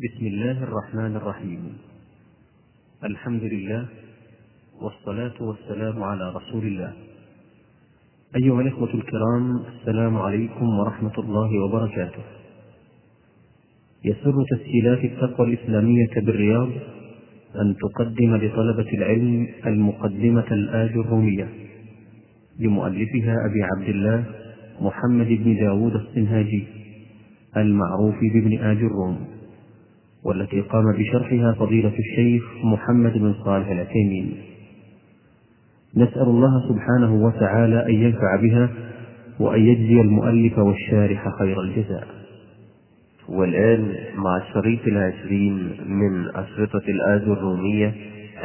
بسم الله الرحمن الرحيم. الحمد لله والصلاة والسلام على رسول الله. أيها الإخوة الكرام السلام عليكم ورحمة الله وبركاته. يسر تسهيلات التقوى الإسلامية بالرياض أن تقدم لطلبة العلم المقدمة الآج الرومية لمؤلفها أبي عبد الله محمد بن داود الصنهاجي المعروف بابن آج الروم. والتي قام بشرحها فضيلة الشيخ محمد بن صالح العثيمين. نسأل الله سبحانه وتعالى أن ينفع بها وأن يجزي المؤلف والشارح خير الجزاء. والآن مع الشريط العشرين من أشرطة الآج الرومية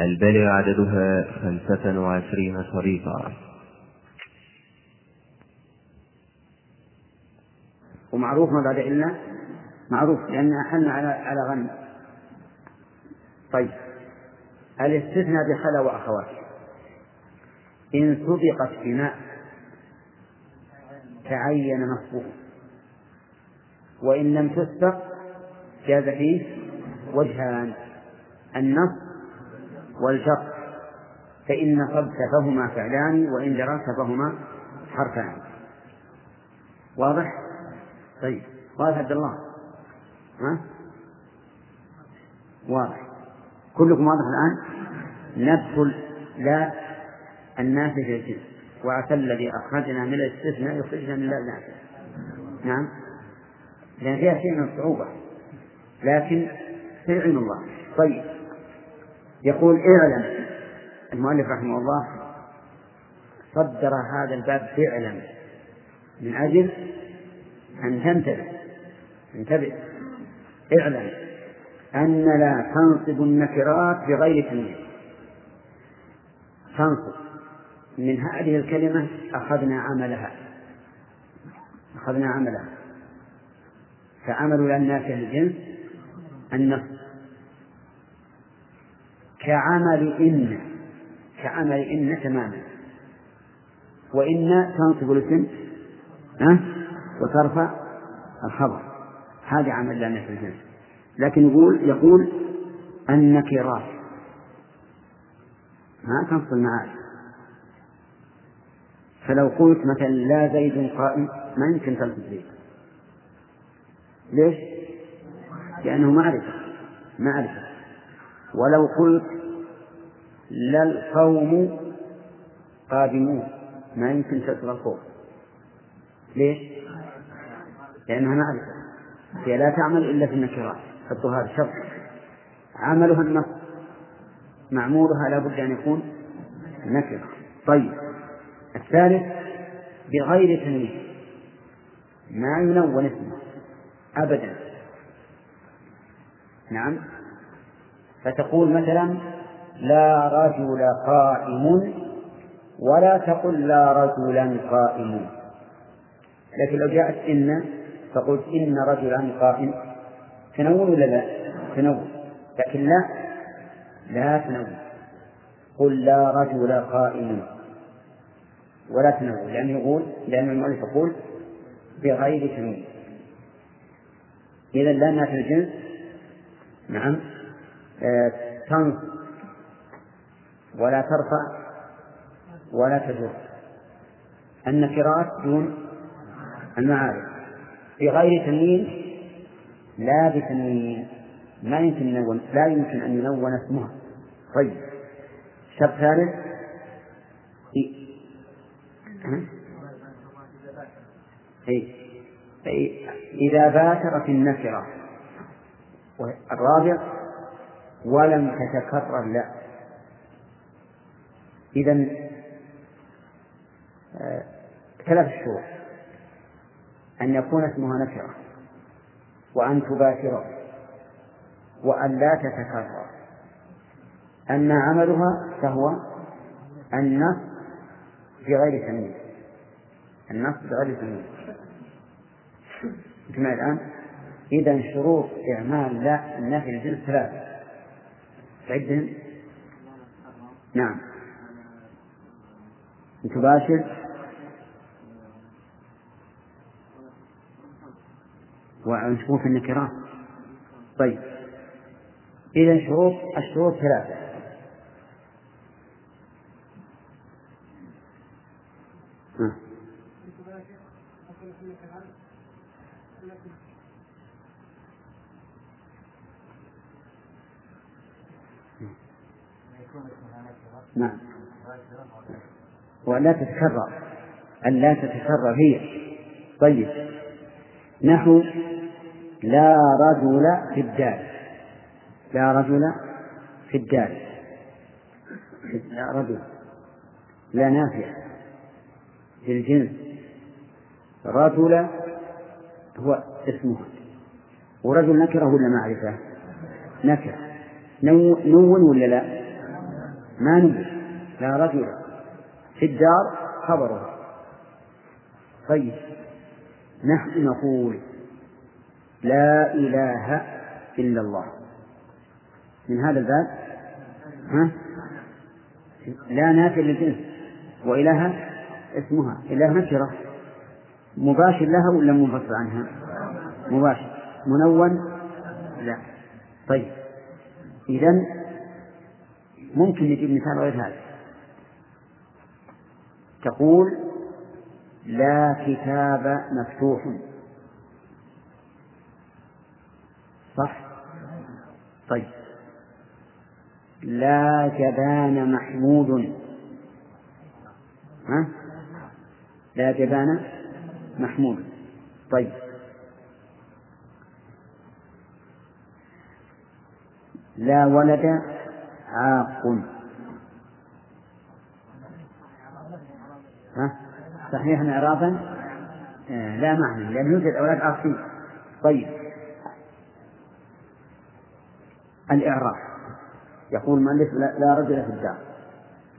البالغ عددها خمسة وعشرين شريطا. ومعروف ما بعد إلا معروف لأن أحلنا على على غنم. طيب. الاستثناء بخلا وأخواته إن سبقت بماء تعين نصبه وإن لم تسبق جاز فيه وجهان النص والجر. فإن نصبت فهما فعلان وإن جررت فهما حرفان. واضح؟ طيب. واضح عبد الله. ها؟ واضح. كلكم واضح الآن؟ ندخل لا النافذ الجنس وعسى الذي أخرجنا من الاستثناء يخرجنا من لا النافذ نعم. لأن فيها شيء من الصعوبة. لكن في علم الله. طيب. يقول اعلم. المؤلف رحمه الله صدر هذا الباب فعلا. من أجل أن تنتبه. انتبه. اعلم أن لا تنصب النكرات بغير تنوين تنصب. من هذه الكلمة أخذنا عملها. أخذنا عملها. فعمل الناس الجنس النصب. كعمل إن كعمل إن تماما. وإن تنصب الاسم أه؟ وترفع الخبر. هذا عمل لا في الجنس لكن يقول يقول النكرات ما تنصب المعارف فلو قلت مثلا لا زيد قائم ما يمكن تنصب زيد. ليش؟ لأنه معرفة. معرفة. ولو قلت لا القوم قادمون ما يمكن تسر القوم. ليش؟ لأنها معرفة. هي لا تعمل إلا في النكرات حطوا هذا شرط. عملها النص. معمولها لا بد أن يكون نكرة. طيب. الثالث بغير تنوين. ما ينون اسمه. أبدا. نعم. فتقول مثلا لا رجل قائم ولا تقل لا رجلا قائم. لكن لو جاءت إن فقلت إن رجلا قائم. تنون ولا لا؟ تنون لكن لا. لا تنون قل لا رجل قائم. ولا تنون لأنه يقول لأن المؤلف يقول بغير تنوين إذا لأنها في الجنس. نعم. آه تنص. ولا ترفع. ولا تجر. النكرات دون المعارف. بغير تنوين لا بتنوين ما يمكن نون لا يمكن أن ينون اسمها. طيب. شرط ثالث؟ إيه؟ إذا باشرت النكرة. الرابع ولم تتكرر لا. إذا ثلاث شروط. أن يكون اسمها نكرة وأن تباشره وأن لا تتكرر. أما عملها فهو النص بغير تمييز. النص بغير تمييز. كما الآن إذا شروط إعمال لا النفي الجنس ثلاثة. تعدهم نعم. تباشر وأن تكون في النكرات طيب. إذا شروط الشروط ثلاثة. نعم. ولا تتكرر. أن لا تتكرر هي. طيب. نحو لا رجل في الدار. لا رجل في الدار. لا رجل. لا نافع. للجنس. رجل هو اسمه. ورجل نكرة ولا معرفة؟ نكرة نون ولا لا؟ ما نون. لا رجل. في الدار خبره. طيب. نحن نقول لا إله إلا الله. من هذا الباب؟ ها؟ لا نافع للجنس وإله اسمها. إله نكرة مباشر لها ولا منفصل عنها؟ مباشر. منون؟ لا. طيب. إذا ممكن نجيب مثال غير هذا. تقول لا كتاب مفتوح. صح؟ طيب. لا جبان محمود. ها؟ لا جبان محمود. طيب. لا ولد عاق. ها؟ صحيح إعرابا آه لا معنى لأن يوجد أولاد عاقين. طيب. الإعراب. يقول المؤلف لا رجل في الدار.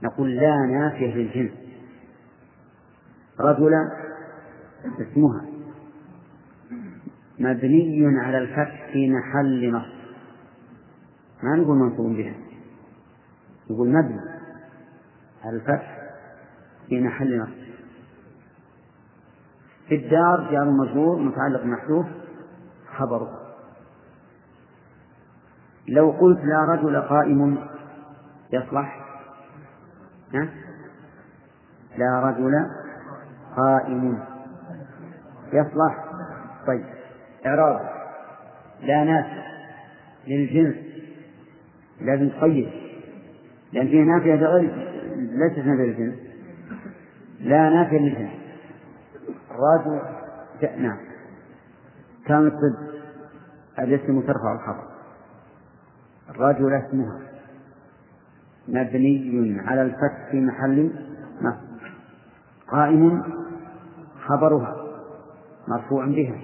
نقول لا نافية للجنس رجل اسمها مبني على الفتح في محل نصب. ما نقول منصوب بها. نقول مبني على الفتح في محل نصب. في الدار جار مجرور متعلق محذوف خبره. لو قلت لا رجل قائم يصلح؟ ها؟ لا رجل قائم. يصلح؟ طيب إعراب لا ناس للجنس. لازم تقيد. لأن فيه نافية غير ليست نافية للجنس. لا نافية للجنس. رجل نعم. كانت ضد الاسم ترفع الخبر الرجل اسمها مبني على الفتح في محل قائم خبرها مرفوع بها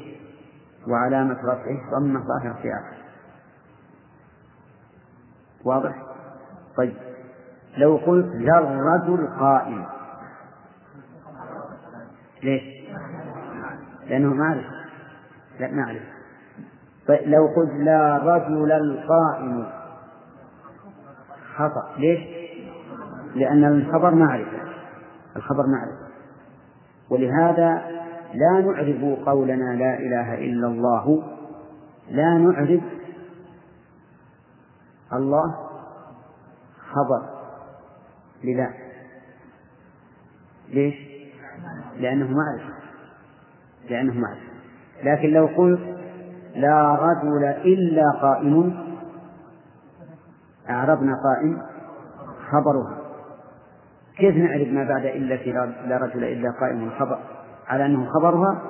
وعلامة رفعه ضمة ظاهرة في آخر واضح؟ طيب. لو قلت لا الرجل قائم. ليش؟ لأنه معرفة لا معرفة لو قلت لا رجل القائم خطأ. ليش؟ لأن الخبر معرفة الخبر معرفة ولهذا لا نعرب قولنا لا إله إلا الله. لا نعرب الله خبر. للا ليش؟ لأنه معرفة. لأنه معرفة. لكن لو قلت لا رجل إلا قائم. أعربنا قائم. خبرها. كيف نعرف ما بعد إلا في لا رجل إلا قائم خبر؟ على أنه خبرها.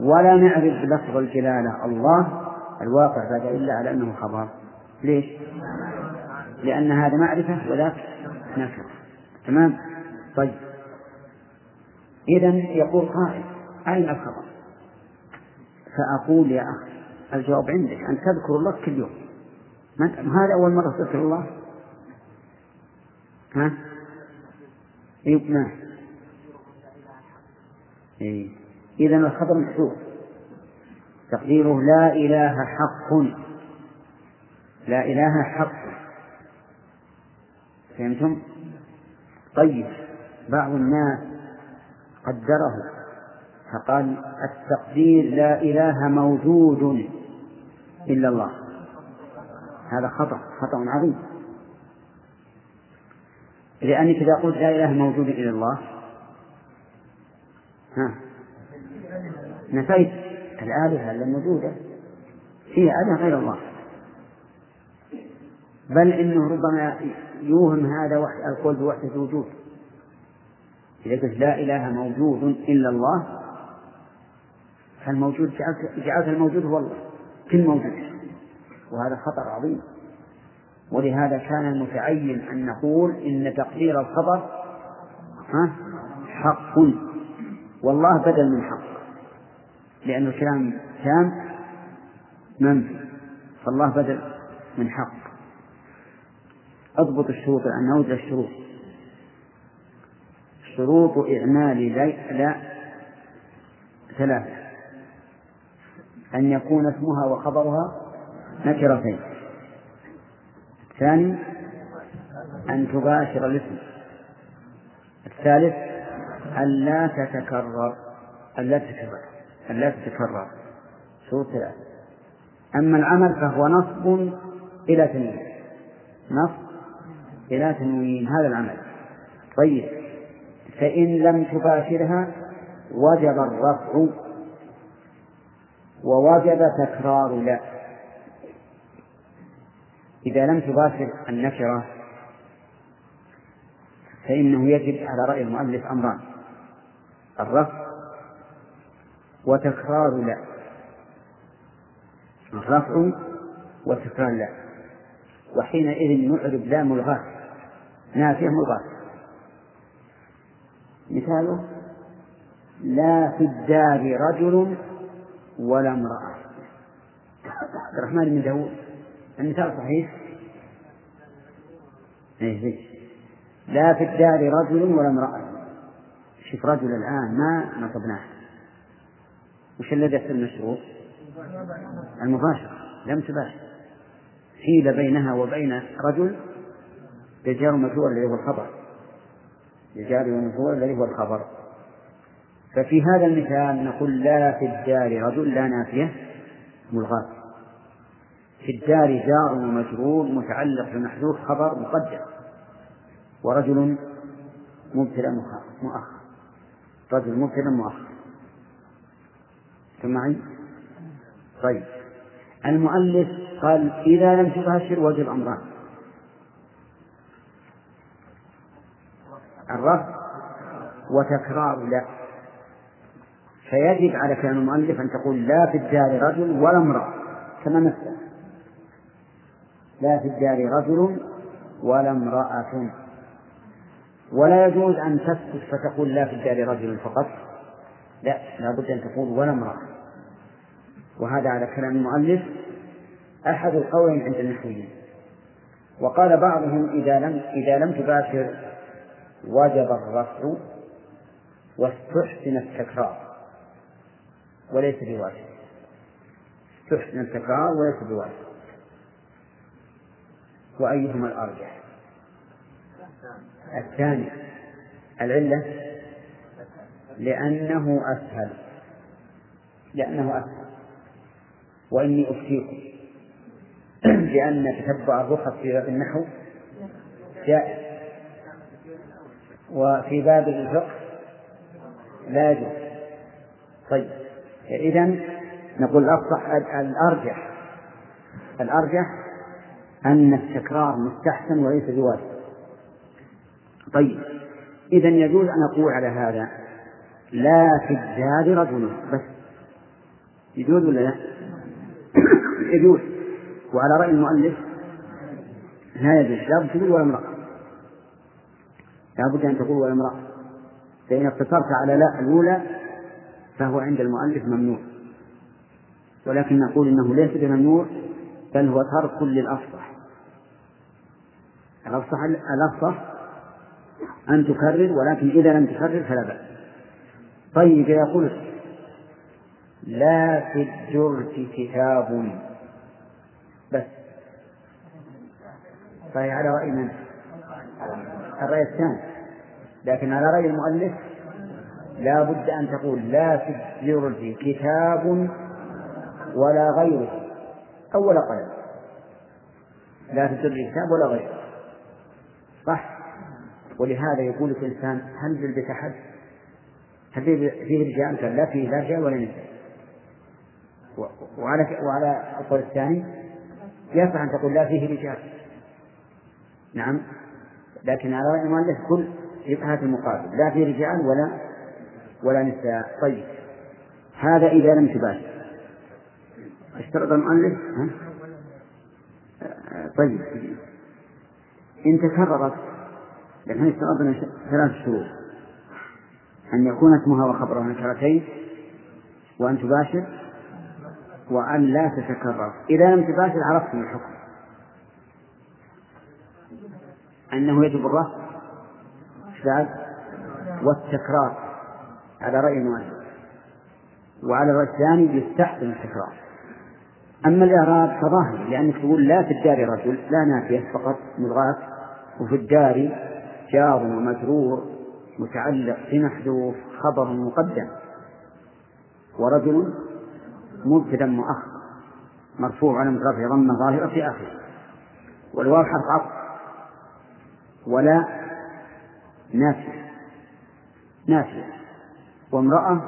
ولا نعرف لفظ الجلالة. الله الواقع بعد إلا على أنه خبر. ليش؟ لأن هذا معرفة وذاك نكرة تمام؟ طيب. إذا يقول قائل أين الخبر؟ فأقول يا أخي الجواب عندك أن تذكر الله كل يوم. هذا أول مرة تذكر الله؟ ها؟ إيه نعم إيه. إذا الخبر محذوف تقديره لا إله حق. لا إله حق. فهمتم؟ طيب بعض الناس قدره فقال التقدير لا إله موجود. إلا الله. هذا خطأ خطأ عظيم. لأنك إذا قلت لا إله موجود إلا الله ها نفيت الآلهة الموجودة فيها آلهة غير الله. بل إنه ربما يوهم هذا القول بوحدة الوجود. إذا قلت لا إله موجود إلا الله فالموجود جعلت جعلت الموجود هو الله. كل موجود وهذا خطر عظيم. ولهذا كان المتعين أن نقول إن تقدير الخبر حق. والله بدل من حق. لأن الكلام تام منفي فالله بدل من حق. أضبط الشروط لأن نوجد الشروط. شروط إعمال لا ثلاثة. أن يكون اسمها وخبرها نكرتين. الثاني أن تباشر الاسم. الثالث أن لا تتكرر. أن لا تتكرر. أن لا تتكرر. شروط ثلاثة. أما العمل فهو نصب إلى تنوين. نصب إلى تنوين. هذا العمل. طيب. فإن لم تباشرها وجب الرفع. ووجب تكرار لا. إذا لم تباشر النكرة فإنه يجب على رأي المؤلف أمران. الرفع وتكرار لا. الرفع وتكرار لا. وحينئذ نعرب لا ملغاة. نافية ملغاة. مثاله لا في الدار رجل ولا امرأة. عبد الرحمن بن داود المثال صحيح؟ إيه لا في الدار رجل ولا امرأة. شوف رجل الآن ما نصبناه وش الذي يحصل المشروع؟ المباشرة لم تباشر. حيل بينها وبين رجل بجار مجهول الذي هو الخبر. بجار ومجهول الذي هو الخبر. ففي هذا المثال نقول لا في الدار رجل لا نافية ملغاة. في الدار جار ومجرور متعلق بمحذوف خبر مقدر ورجل مبتلى مؤخر. رجل مبتلى مؤخر. معي؟ طيب. المؤلف قال إذا لم تباشر وجب أمران الرفع وتكرار لا. فيجب على كلام المؤلف أن تقول لا في الدار رجل ولا امرأة كما مثل. لا في الدار رجل ولا امرأة. ولا يجوز أن تسكت فتقول لا في الدار رجل فقط. لا لابد أن تقول ولا امرأة. وهذا على كلام المؤلف أحد القولين عند النحويين. وقال بعضهم إذا لم إذا لم تباشر وجب الرفع واستحسن التكرار. وليس بواجب. تحسن التكرار وليس بواجب. وأيهما الأرجح؟ الثاني العلة. لأنه أسهل. لأنه أسهل. وإني أفتيكم لأن تتبع الرخص في باب النحو. جائز. وفي باب الفقه لا يجوز. طيب. إذا نقول الأصح الأرجح. الأرجح أن التكرار مستحسن وليس بواجب طيب إذا يجوز أن أقول على هذا لا في الدار رجل بس. يجوز ولا لا؟ يجوز. وعلى رأي المؤلف لا يجوز لا تقول ولا امرأة. لا بد أن تقول ولا امرأة. فإن اقتصرت على لا الأولى فهو عند المؤلف ممنوع. ولكن نقول إنه ليس بممنوع بل هو ترك للأفصح. الأفصح الأفصح أن تكرر ولكن إذا لم تكرر فلا بأس. طيب إذا قلت لا في الجرس كتاب. بس. فهي على رأي من؟ الرأي الثاني. لكن على رأي المؤلف لا بد أن تقول لا في الجرد كتاب ولا غيره. أول قلم لا تدر الكتاب ولا غيره. صح. ولهذا يقول الإنسان هل في البيت أحد؟ هل فيه رجال؟ قال لا فيه لا رجال ولا نساء وعلى وعلى القول الثاني يصح أن تقول لا فيه رجال نعم. لكن على رأي المؤلف كل هذا المقابل. لا فيه رجال ولا ولا نساء. طيب. هذا إذا لم تباشر اشترط المؤلف ها؟ طيب. إن تكررت لكن اشترطنا ثلاث شروط. أن يكون اسمها وخبرها نكرتين وأن تباشر وأن لا تتكرر. إذا لم تباشر عرفتم الحكم. أنه يجب الرفع بعد والتكرار. على رأي المؤلف وعلى الرأي الثاني يستحسن التكرار. أما الإعراب فظاهر لأنك تقول لا في الدار رجل لا نافية فقط ملغاة وفي الدار جار ومجرور متعلق بمحذوف خبر مقدم. ورجل مبتدا مؤخر مرفوع على رفع ضمة ظاهرة في آخره. والواو حرف عطف ولا نافية. نافية. وامرأة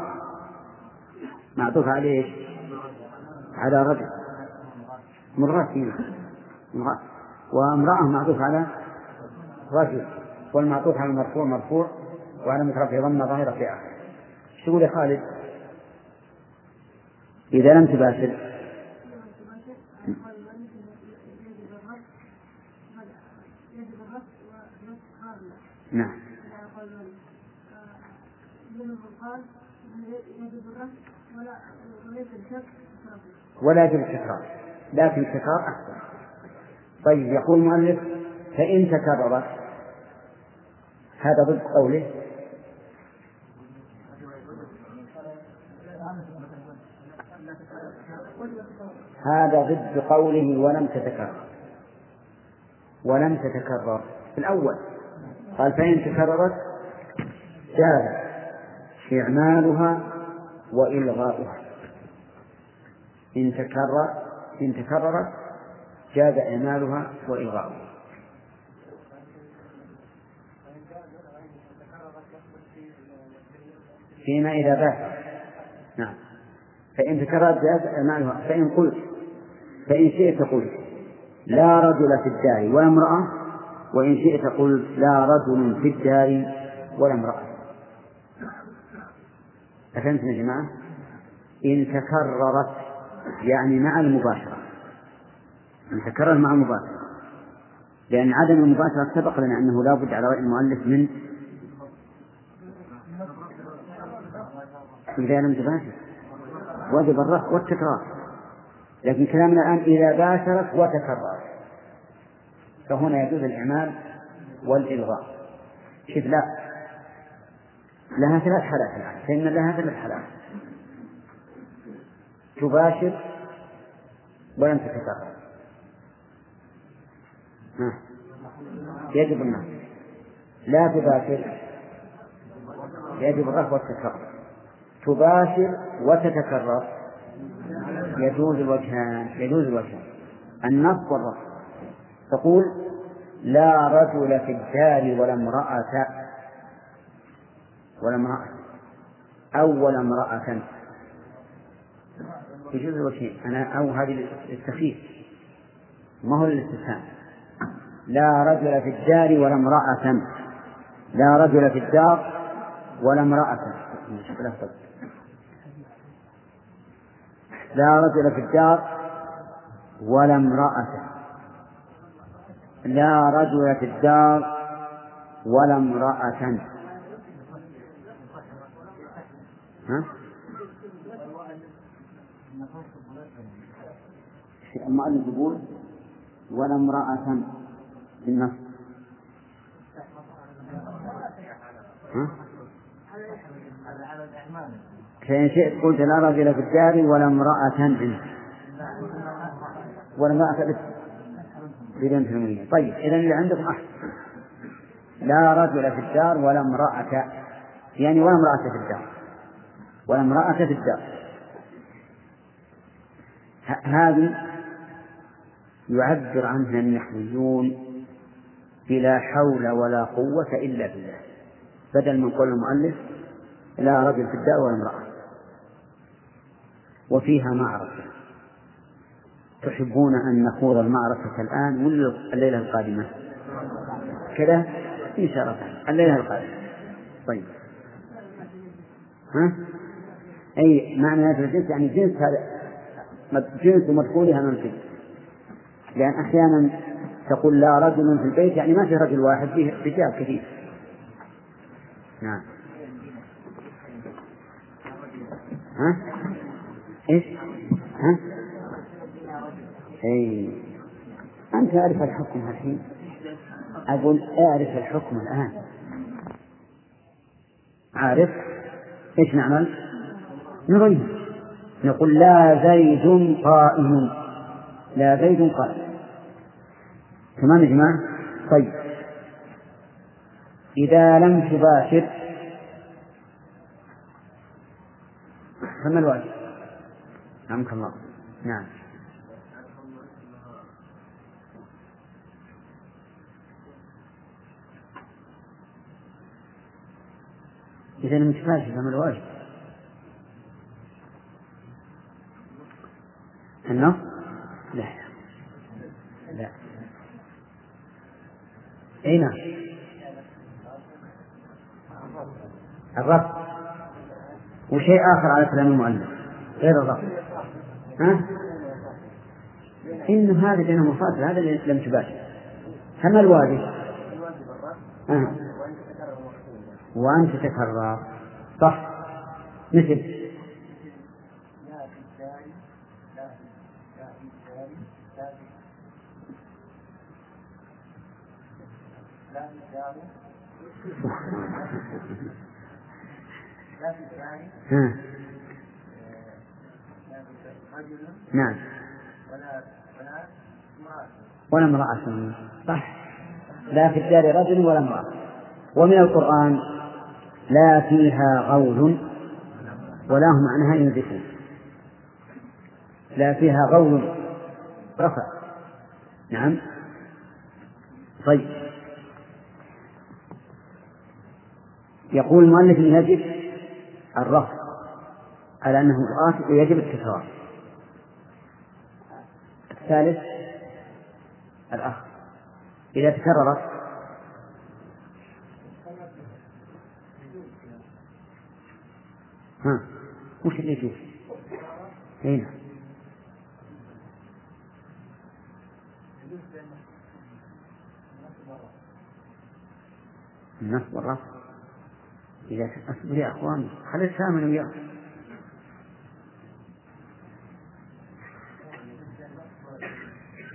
معطوف عليه على رجل. مرات مرات وامرأة معطوف على رجل. والمعطوف على المرفوع مرفوع وعلى مترفع ضمة ظاهرة في آخره إيش تقول يا خالد؟ إذا لم تباشر. نعم. ولا يجب التكرار لكن التكرار أحسن. طيب يقول المؤلف فإن تكررت هذا ضد قوله. هذا ضد قوله ولم تتكرر. ولم تتكرر. في الأول. قال فإن تكررت جاز. إعمالها وإلغاؤها. إن تكرر إن تكررت جاز إعمالها وإلغاؤها. فيما إذا بات. نعم. فإن تكررت جاز إعمالها. فإن قلت فإن شئت قلت. لا رجل في الدار ولا امرأة. وإن شئت قلت لا رجل في الدار ولا امرأة. أفهمتم يا جماعة؟ إن تكررت يعني مع المباشرة. إن تكرر مع المباشرة. لأن عدم المباشرة سبق لنا أنه لا بد على رأي المؤلف من إذا لم تباشر. وجب الرفع والتكرار. لكن كلامنا الآن إذا باشرت وتكررت. فهنا يجوز الإعمال والإلغاء. كيف لا. لها ثلاث حالات الآن. فإن لها ثلاث حالات تباشر ولم تتكرر يجب النص لا تباشر. يجب الرفع والتكرر تباشر وتتكرر. يجوز الوجهان. يجوز الوجهان. النص والرفع. تقول لا رجل في الدار ولا امرأة ولا امرأة. أو ولا امرأة. يجوز الوجهين. أنا أو هذه التخفيف ما هو الاستفهام لا رجل في الدار ولا امرأة. لا رجل في الدار ولا امرأة. لا رجل في الدار ولا امرأة. لا رجل في الدار ولا امرأة. ها؟ المؤلف يقول ولا امرأة بالنص ها؟ فإن شئت قلت لا رجل في الدار ولا امرأة عنده ولا امرأة بدون تنوين طيب إذا اللي عندكم أحسن لا رجل في الدار ولا امرأة يعني ولا امرأة في الدار. ولا امرأة في الدار. هذه يعبر عنها النحويون بلا حول ولا قوة إلا بالله. بدل من قول المؤلف لا رجل في الدار ولا امرأة. وفيها معركة. تحبون أن نخوض المعركة الآن ولا الليلة القادمة؟ كذا؟ إن شاء الله. الليلة القادمة. طيب. ها؟ أي معنى هذا الجنس يعني جنس هذا جنس مدخولها منفي لأن أحيانا تقول لا رجل في البيت يعني ما في رجل واحد فيه رجال كثير نعم ها؟ إيش؟ ها؟ أي أنت أعرف الحكم الحين أقول أعرف الحكم الآن عارف إيش نعمل؟ نغير نقول لا زيد قائم. لا زيد قائم. تمام يا جماعة؟ طيب. إذا لم تباشر. فما الواجب؟ نعمك الله. نعم. إذا لم تباشر فما الواجب؟ النص؟ لا. لا. أي نعم. وشيء آخر على كلام المؤلف. غير الرفض ها؟ إن هذا بينهم مفاصل هذا لم تباشر فما الواجب؟ آه. وأن تتكرر. صح. مثل نعم ولا امرأة. صح. لا في الدار رجل ولا امرأة. ومن القرآن لا فيها غول ولا هم عنها ينزفون. لا فيها غول. رفع. نعم. طيب. يقول المؤلف إن يجب الرفض على أنه رؤاة ويجب التكرار. الثالث الأخ إذا تكررت ها وش اللي يجوز؟ هنا النصب والرفض. إذا أصبر يا أخوان خلي الثامن وياه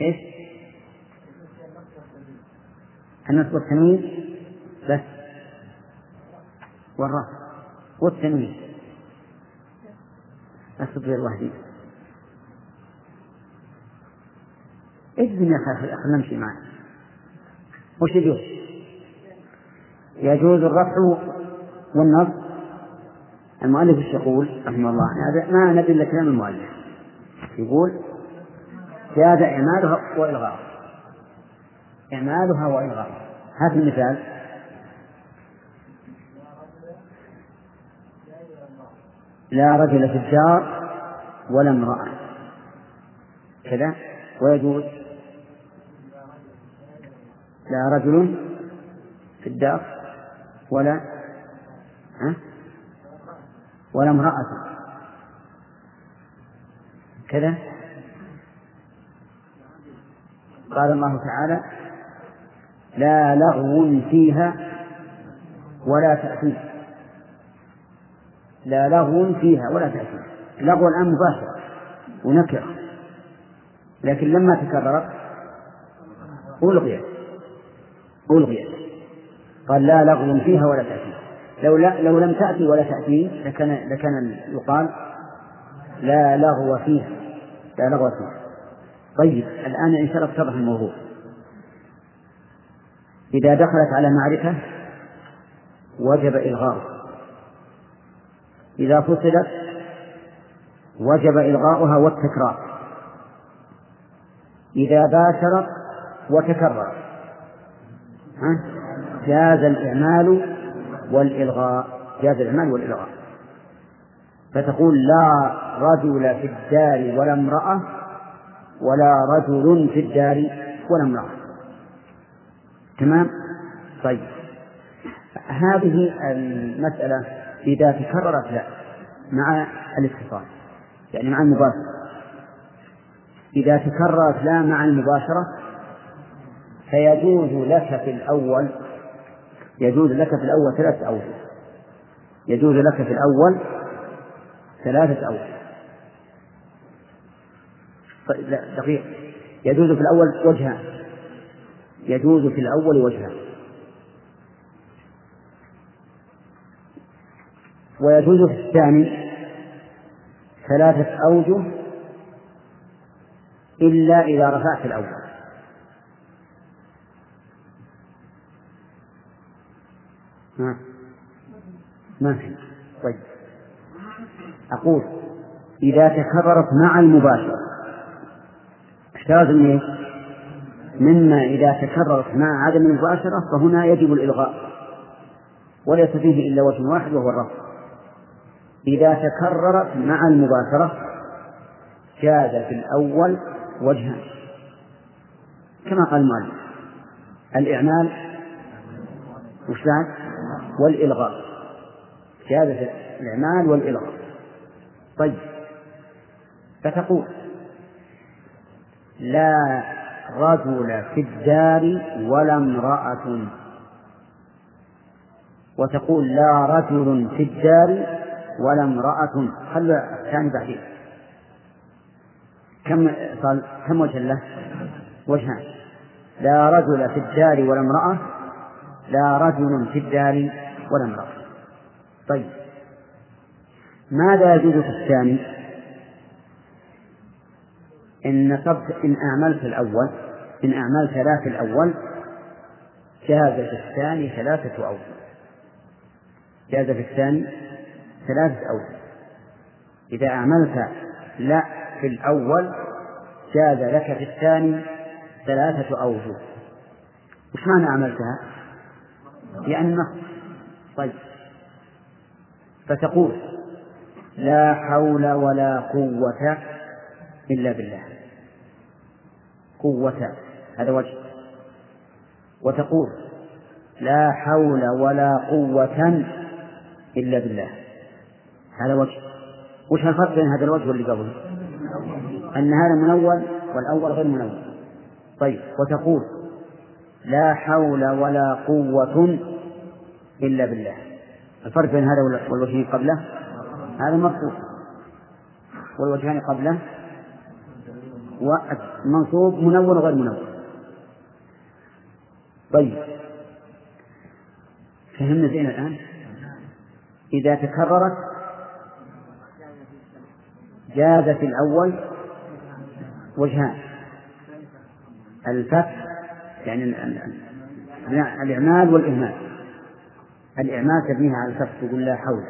إيش؟ النصب والتمييز بس. والرفع والتمييز أصبر الله دي اجزم يا أخي خلينا نمشي معك. وش يجوز؟ يجوز الرفع والنص. المؤلف إيش يقول؟ رحمه الله. هذا ما ندري إلا كلام المؤلف. يقول زاد إعمالها وإلغاؤها إعمالها وإلغاؤها هات المثال. لا رجل في الدار ولا امرأة. كذا. ويجوز. لا رجل في الدار ولا ولا امرأة. كذا. قال الله تعالى لا لغو فيها ولا تأثيم. لا لغو فيها ولا تأثيم. لغو الآن مباشر ونكرة لكن لما تكررت ألغيت. ألغيت. قال لا لغو فيها ولا تأثيم. لو لا لو لم تأتي ولا تأتي لكان لكان يقال لا لغو فيها لا لغو فيها طيب الآن إن شاء الله اتضح الموضوع. إذا دخلت على معرفة وجب إلغاؤها إذا فصلت وجب إلغاؤها والتكرار. إذا باشر وتكرر. ها؟ جاز الإعمال والإلغاء جاز الإعمال والإلغاء. فتقول لا رجل في الدار ولا امرأة ولا رجل في الدار ولا امرأة. تمام؟ طيب. هذه المسألة إذا تكررت لا مع الاتصال يعني مع المباشرة. إذا تكررت لا مع المباشرة فيجوز لك في الأول يجوز لك في الأول ثلاثة أوجه يجوز لك في الأول ثلاثة أوجه طيب لا دقيق. يجوز في الأول وجهان يجوز في الأول وجهان ويجوز في الثاني ثلاثة أوجه إلا إذا رفعت الأول. ما ما في. طيب. أقول إذا تكررت مع المباشرة احتراز من إيش؟ مما إذا تكررت مع عدم المباشرة فهنا يجب الإلغاء. وليس فيه إلا وجه واحد وهو الرفض. إذا تكررت مع المباشرة جاز في الأول وجهان. كما قال المؤلف الإعمال وش بعد؟ والإلغاء. جاز الإعمال والإلغاء. طيب. فتقول لا رجل في الدار ولا امرأة. وتقول لا رجل في الدار ولا امرأة. خل الثاني بعدين كم صار كم وجه له؟ وجهان. لا رجل في الدار ولا امرأة. لا رجل في الدار ولا امرأة طيب. ماذا يجوز في الثاني؟ إن نصبت إن أعملت الأول إن أعملت لا في الأول جاز في الثاني ثلاثة أوجه جاز في الثاني ثلاثة أوجه إذا أعملت لا في الأول جاز لك في الثاني ثلاثة أوجه وش معنى عملتها؟ يعني النص طيب. فتقول لا حول ولا قوة إلا بالله. قوة هذا وجه. وتقول لا حول ولا قوة إلا بالله. هذا وجه. وش الفرق بين هذا الوجه واللي قبله؟ أن هذا منون والأول غير منون طيب. وتقول لا حول ولا قوة إلا بالله. الفرق بين هذا والوجهين قبله؟ هذا مرفوع والوجهان قبله؟ ومنصوب منون وغير منون. طيب. فهمنا زين الآن؟ إذا تكررت جاز في الأول وجهان. الفتح يعني الإعمال والإهمال. الإعمال تبنيها على الفتح تقول لا حول.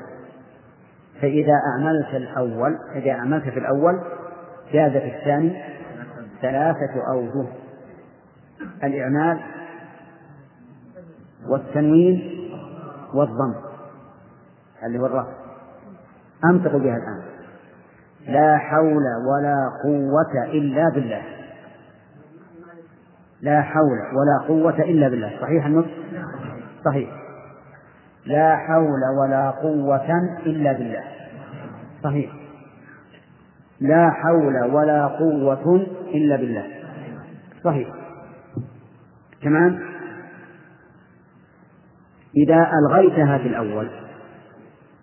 فإذا أعملت الأول إذا أعملت في الأول جاز في الثاني ثلاثة أوجه الإعمال والتنوين والضم اللي هو الرفع. أنطق بها الآن. لا حول ولا قوة إلا بالله. لا حول ولا قوة إلا بالله. صحيح النطق؟ صحيح. لا حول ولا قوة إلا بالله. صحيح. لا حول ولا قوة إلا بالله. صحيح. تمام؟ إذا ألغيتها في الأول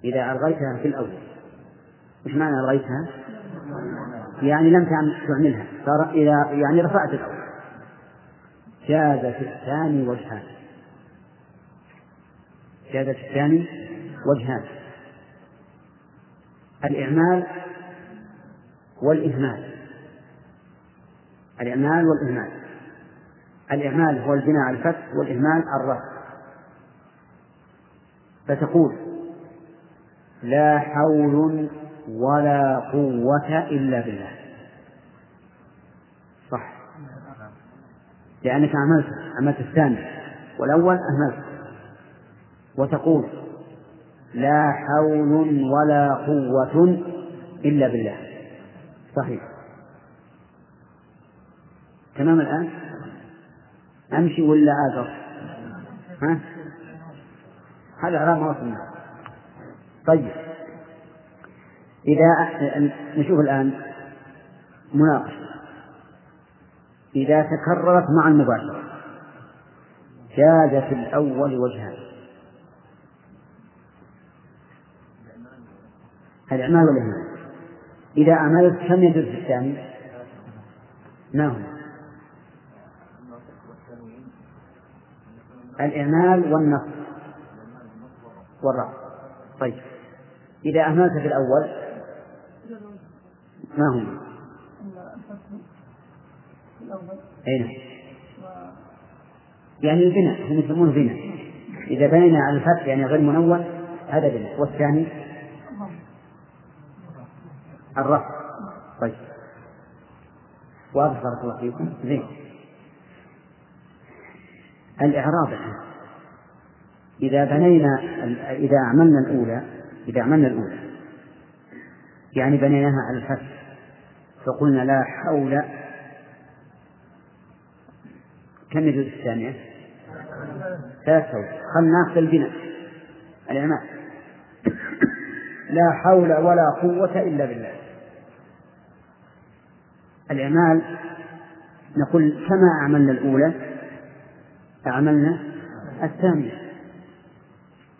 إذا ألغيتها في الأول وش معنى ألغيتها؟ يعني لم تعملها صار إذا يعني رفعت الأول. جاز في الثاني وجهان. في الثاني وجهان. الإعمال والإهمال. الإعمال والإهمال. الإعمال هو البناء الفتح والإهمال الرفع. فتقول لا حول ولا قوة إلا بالله. صح. لأنك عملت عملت الثاني. والأول أهملت. وتقول لا حول ولا قوة إلا بالله. صحيح. تمام الآن؟ أمشي ولا آجر ها؟ هذا إعراب ما وصلنا. طيب. إذا نشوف الآن مناقشة. إذا تكررت مع المباشرة جاز في الأول وجهان. الإعمال والإهمال إذا أعملت كم يجوز في الثاني؟ ما هو؟ الإعمال والنصب والرفع طيب إذا أهملت في الأول ما هم؟ أين؟ يعني البناء هم يسمونه بناء إذا بنينا على الفتح يعني غير منون هذا بناء والثاني الرفع طيب. واضح بارك الله فيكم. زين. الإعراب إذا بنينا إذا عملنا الأولى إذا عملنا الأولى يعني بنيناها على الفتح فقلنا لا حول. كم يجوز الثانية؟ ثلاث حول. خلنا ناخذ البناء. الإعمال. لا حول ولا قوة إلا بالله. الإعمال نقول كما أعملنا الأولى أعملنا الثانية.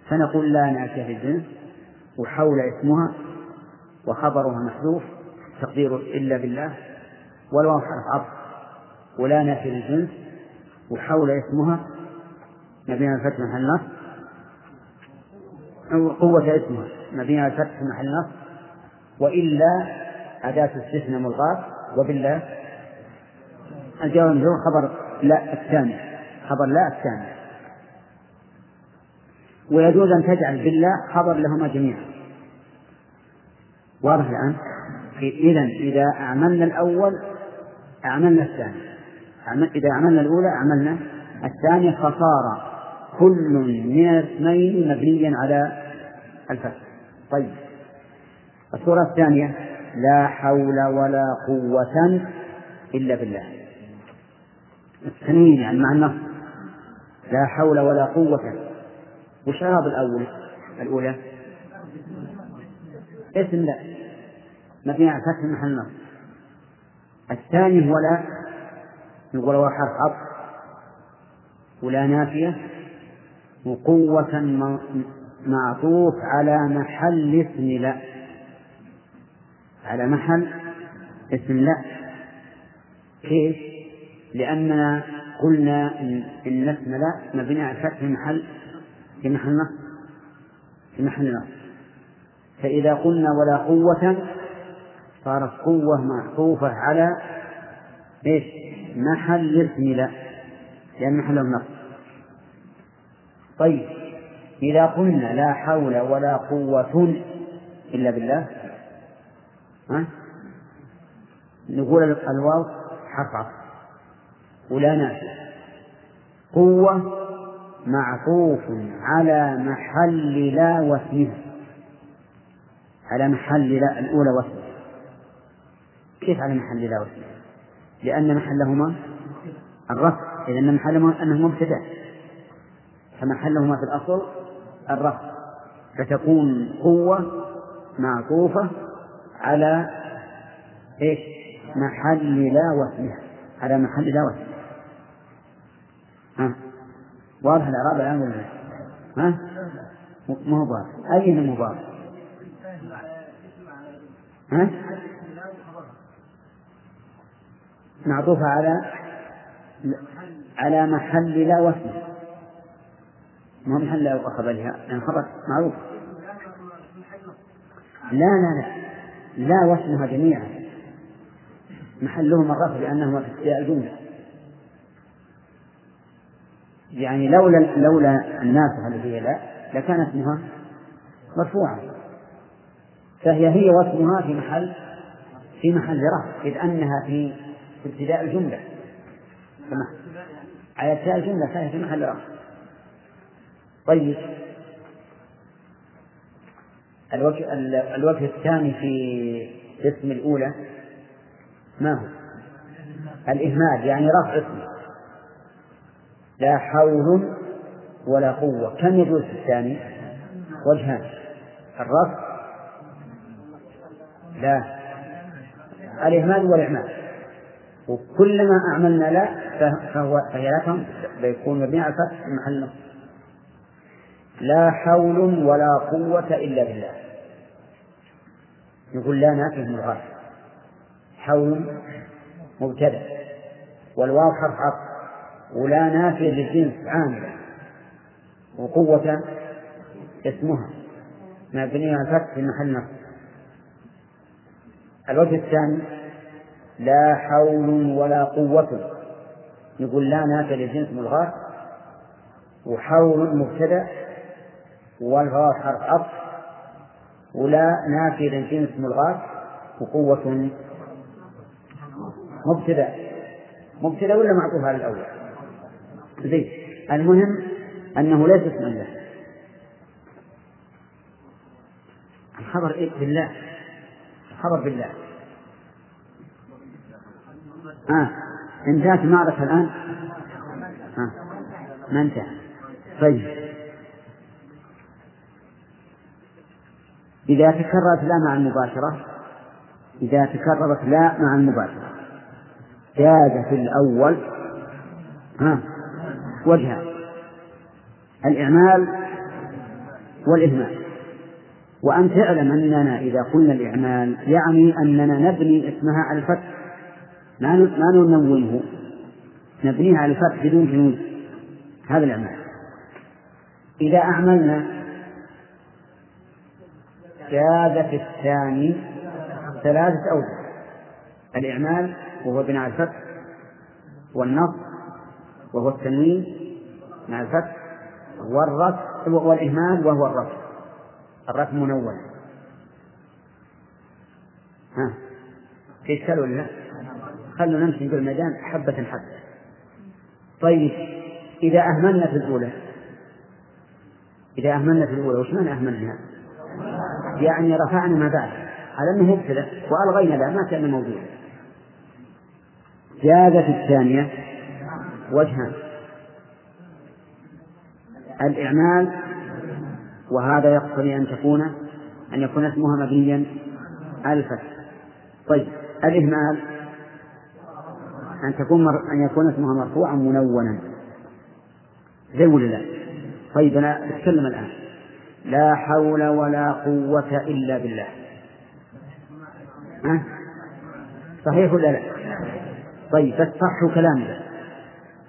فنقول لا نأتي الجنس وحول اسمها وخبرها محذوف تقدير إلا بالله والواو حرف عطف ولا نافي للجنس وحول اسمها على الفتح محل نصب قوة اسمها على الفتح محل نصب وإلا أداة استثناء ملغاة وبالله الجواب خبر لا الثاني. خبر لا الثاني. ويجوز أن تجعل بالله خبر لهما جميعا. واضح الآن؟ إذا إذا أعملنا الأول أعملنا الثاني. إذا عملنا الأولى عملنا الثانية فصار كل من الاثنين مبنيا على الفتح طيب. الصورة الثانية لا حول ولا قوة إلا بالله. التنوين يعني مع النص لا حول ولا قوة. وش إعراب الأول؟ الأولى؟ اسم لا. مبني على فتح محل نص الثاني هو لا. نقول هو حرف عطف. ولا نافية. وقوة معطوف على محل اسم لا. على محل اسم لا. كيف؟ لأننا قلنا إن, اسم لا مبني على الفتح في محل في محل نصب. في محل نصب. فإذا قلنا ولا قوة صارت قوة معطوفة على إيش؟ محل اسم لا. لأن محله النصب طيب إذا قلنا لا حول ولا قوة إلا بالله نقول الواو حرف ولا نافع قوة معطوف على محل لا واسمها على محل لا الأولى واسمها كيف على محل لا واسمها لأن محلهما الرفع. إذا محلهما أنه مبتدأ. فمحلهما في الأصل الرفع. فتكون قوة معطوفة على إيش؟ محل لا واسمها على محل لا واسمها ها؟ واضح الإعراب الآن ولا ها؟ ما هو واضح. أين واضح؟ ها؟ معطوفة على على محل لا واسمه ما هو محل لا خبرها. لأن خبر معروف. لا لا لا. لا واسمها جميعا. محلهما الرفع لأنهما في ابتداء الجملة يعني لولا لولا الناسخة التي هي لا لكان اسمها مرفوعا فهي هي واسمها في محل في محل رفع إذ أنها في ابتداء الجملة. على التاء جملة ثانية في محل رفع طيب. الوجه الوجه الثاني في الاسم الأولى ما هو؟ الإهمال يعني رفع اسمه. لا حول ولا قوة. كم يجوز في الثاني؟ وجهان. الرفع؟ لا. الإهمال والإعمال. وكلما أعملنا لا فهو فهي لا بيكون مبني على محل لا حول ولا قوة إلا بالله. يقول لا نافيه الغرب حول مبتدأ. والواو حرف عطف. ولا نافية للجنس عاملة وقوة اسمها. مبنية على الفتح في محل نصب. الوجه الثاني لا حول ولا قوة. يقول لا نافية للجنس ملغاة وحول مبتدأ. والغاء حرف عطف. ولا نافية للجنس ملغاة وقوة. مبتدأ. مبتدأ ولا معطوف على الأول؟ زين. المهم أنه ليس اسم الله الخبر إيه؟ بالله. الخبر بالله. آه. انتهت المعركة الآن؟ آه. ما انتهى. طيب. إذا تكررت لا مع المباشرة إذا تكررت لا مع المباشرة. جاز في الأول ها وجهان الإعمال والإهمال. وأن تعلم أننا إذا قلنا الإعمال يعني أننا نبني اسمها على الفتح. ما ما ننونه نبنيها على الفتح بدون جنود هذا الإعمال. إذا أعملنا جاز في الثاني ثلاثة أوجه. الإعمال وهو بناء الفتح والنصب وهو التنوين مع الفتح والرفع والإهمال وهو الرفع. الرفع منون ها. في إشكال ولا لا؟ خلوا نمشي في الميدان حبة حبة. طيب إذا أهملنا في الأولى إذا أهملنا في الأولى وش معنى أهملنا؟ يعني رفعنا ما بعد. على أنه مبتدأ وألغينا لا ما كان موجودا زادت الثانية وجهان الإعمال وهذا يقتضي أن تكون أن يكون اسمها مبنيا على الفتح طيب الإهمال أن تكون مر... أن يكون اسمها مرفوعا منونا. زي ولا لا؟ طيب أنا أتكلم الآن. لا حول ولا قوة إلا بالله. ها؟ صحيح ولا لا؟ طيب بس صح كلامي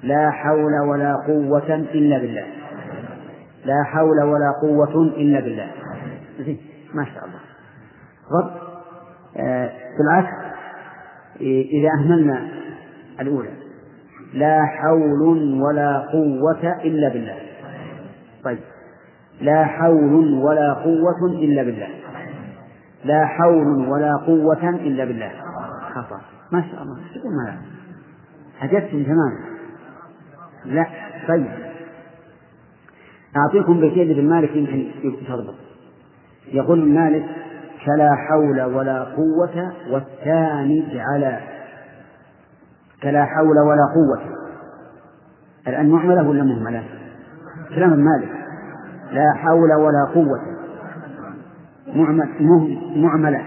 لا حول ولا قوة إلا بالله. لا حول ولا قوة إلا بالله. ما شاء الله. رب آه بالعكس إذا أهملنا الأولى. لا حول ولا قوة إلا بالله. طيب. لا حول ولا قوة إلا بالله. لا حول ولا قوة إلا بالله. خطأ. ما شاء الله. تقول ما حجبتم تماما لا طيب. أعطيكم بيتين ابن مالك يمكن تضبط يقول مالك فلا حول ولا قوة والثاني على فلا حول ولا قوة. الآن معملة ولا مهملة؟ كلام مالك. لا حول ولا قوة. معملة.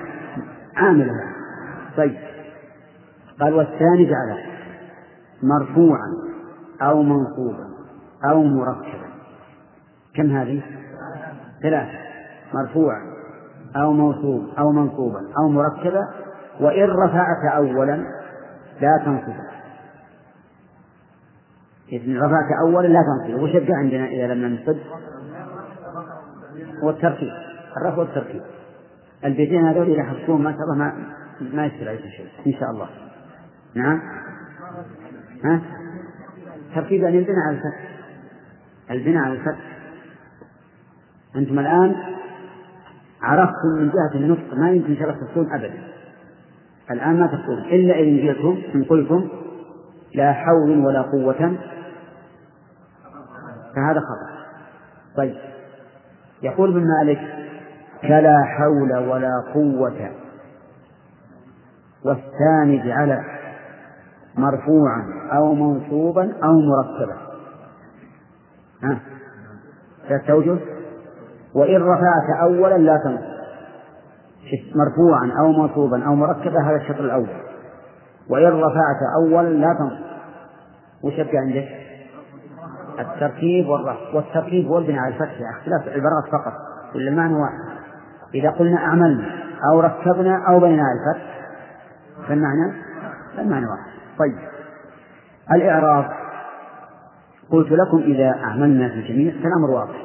عاملة. طيب. قال والثاني جعله. مرفوعا أو منصوبا أو مركبا. كم هذه؟ ثلاثة. مرفوعا أو موصوب أو منصوبا أو مركبا. وإن رفعت أولا لا تنصبه إذن رفعت أولا لا تنصبه وش عندنا إذا لم ننصب؟ والتركيب. الرفع والتركيب. البيتين هذول إذا حفظوهم ما شاء الله ما ما يصير عليكم شيء. إن شاء الله. نعم. ها؟ تركيب أن ينبنى على الفتح. البناء على الفتح. أنتم الآن عرفتم من جهة النطق ما يمكن شرح تفصلون أبدا. الآن ما تفصلون إلا إن جئتم إن قلتم لا حول ولا قوة. فهذا خطأ. طيب. يقول ابن مالك فلا حول ولا قوة. والثاني جعل مرفوعا أو منصوبا أو مركبا ها؟ ثلاثة وإن رفعت أولا لا تنصب. مرفوعا أو منصوبا أو مركبا هذا الشطر الأول. وإن رفعت أولا لا تنصب. وش يبقى عندك؟ التركيب والرفع والتركيب والبناء على الفتح اختلاف العبارات فقط كل المعنى واحد. إذا قلنا أعملنا أو ركبنا أو بنينا على الفتح فالمعنى المعنى واحد. طيب. الإعراب. قلت لكم إذا أعملنا في الجميع فالأمر واضح.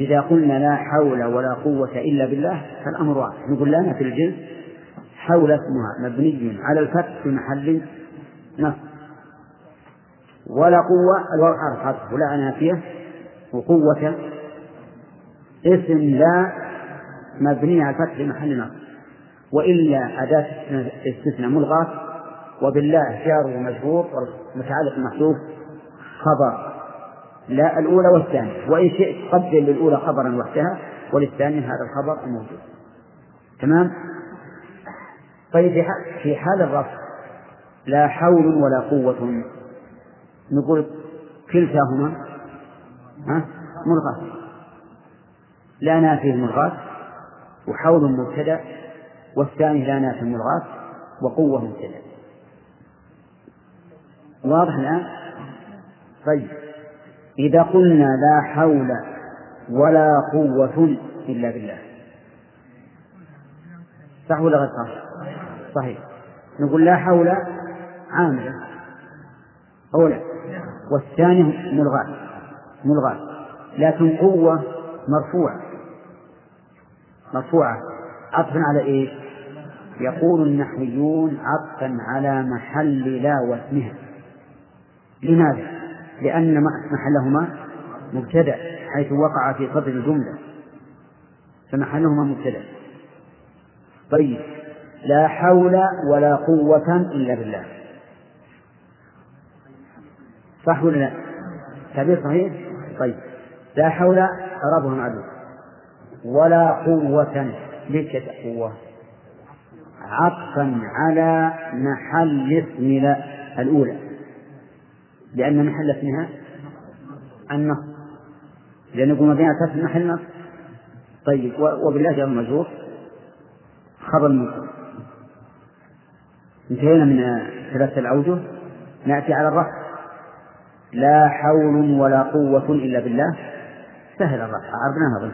إذا قلنا لا حول ولا قوة إلا بالله فالأمر واضح. نقول لنا في الجنس حول اسمها مبني على الفتح في محل نصب. ولا قوة الواو حرف ولا نافية وقوة. اسم لا مبني على في محل نصب. وإلا أداة استثناء ملغاة. وبالله جار ومجرور والمتعلق محذوف خبر. لا الأولى والثانية. وإن شئت قدر للأولى خبرا وحدها. وللثانية هذا الخبر الموجود تمام؟ طيب في حال الرفع لا حول ولا قوة. نقول كلتاهما. ها؟ ملغاة لا نافي الملغاة وحول مبتدأ والثاني لا نافي الملغاة وقوة مبتدأ. واضح الآن؟ طيب. إذا قلنا لا حول ولا قوة إلا بالله. صح ولا غير صح؟ صحيح. نقول لا حول عاملة أولا. والثاني ملغاة. ملغاة. لكن قوة مرفوعة. مرفوعة. عطفا على إيش؟ يقول النحويون عطفا على محل لا واسمها لماذا؟ لأن محلهما مبتدأ حيث وقع في صدر الجملة. فمحلهما مبتدأ. طيب. لا حول ولا قوة إلا بالله. صح ولا لا؟ تعبير صحيح؟ طيب. لا حول أعرابها معلوم ولا قوة ليش قوة؟ عطفا على محل اسم الأولى. لأن محل اسمها النص لأن يقول مبنية في محل نص طيب. وبالله جار مجرور خبر منصوب انتهينا من ثلاثة الأوجه نأتي على الرفع. لا حول ولا قوة إلا بالله. سهل الرفع عرضناها ظن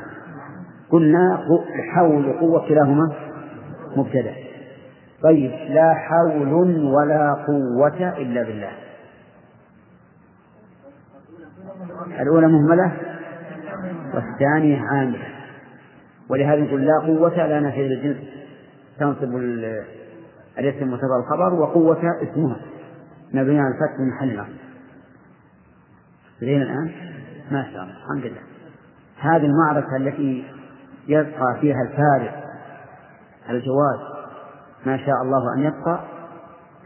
قلنا حول وقوة كلاهما مبتدأ. طيب لا حول ولا قوة إلا بالله. الأولى مهملة والثانية عاملة. ولهذا نقول لا قوة لا نفي للجنس. تنصب الاسم وتضع الخبر وقوة اسمها. مبني على الفتح من محل زين الآن؟ ما شاء الله الحمد لله. هذه المعركة التي يبقى فيها الفارق الجواز ما شاء الله أن يبقى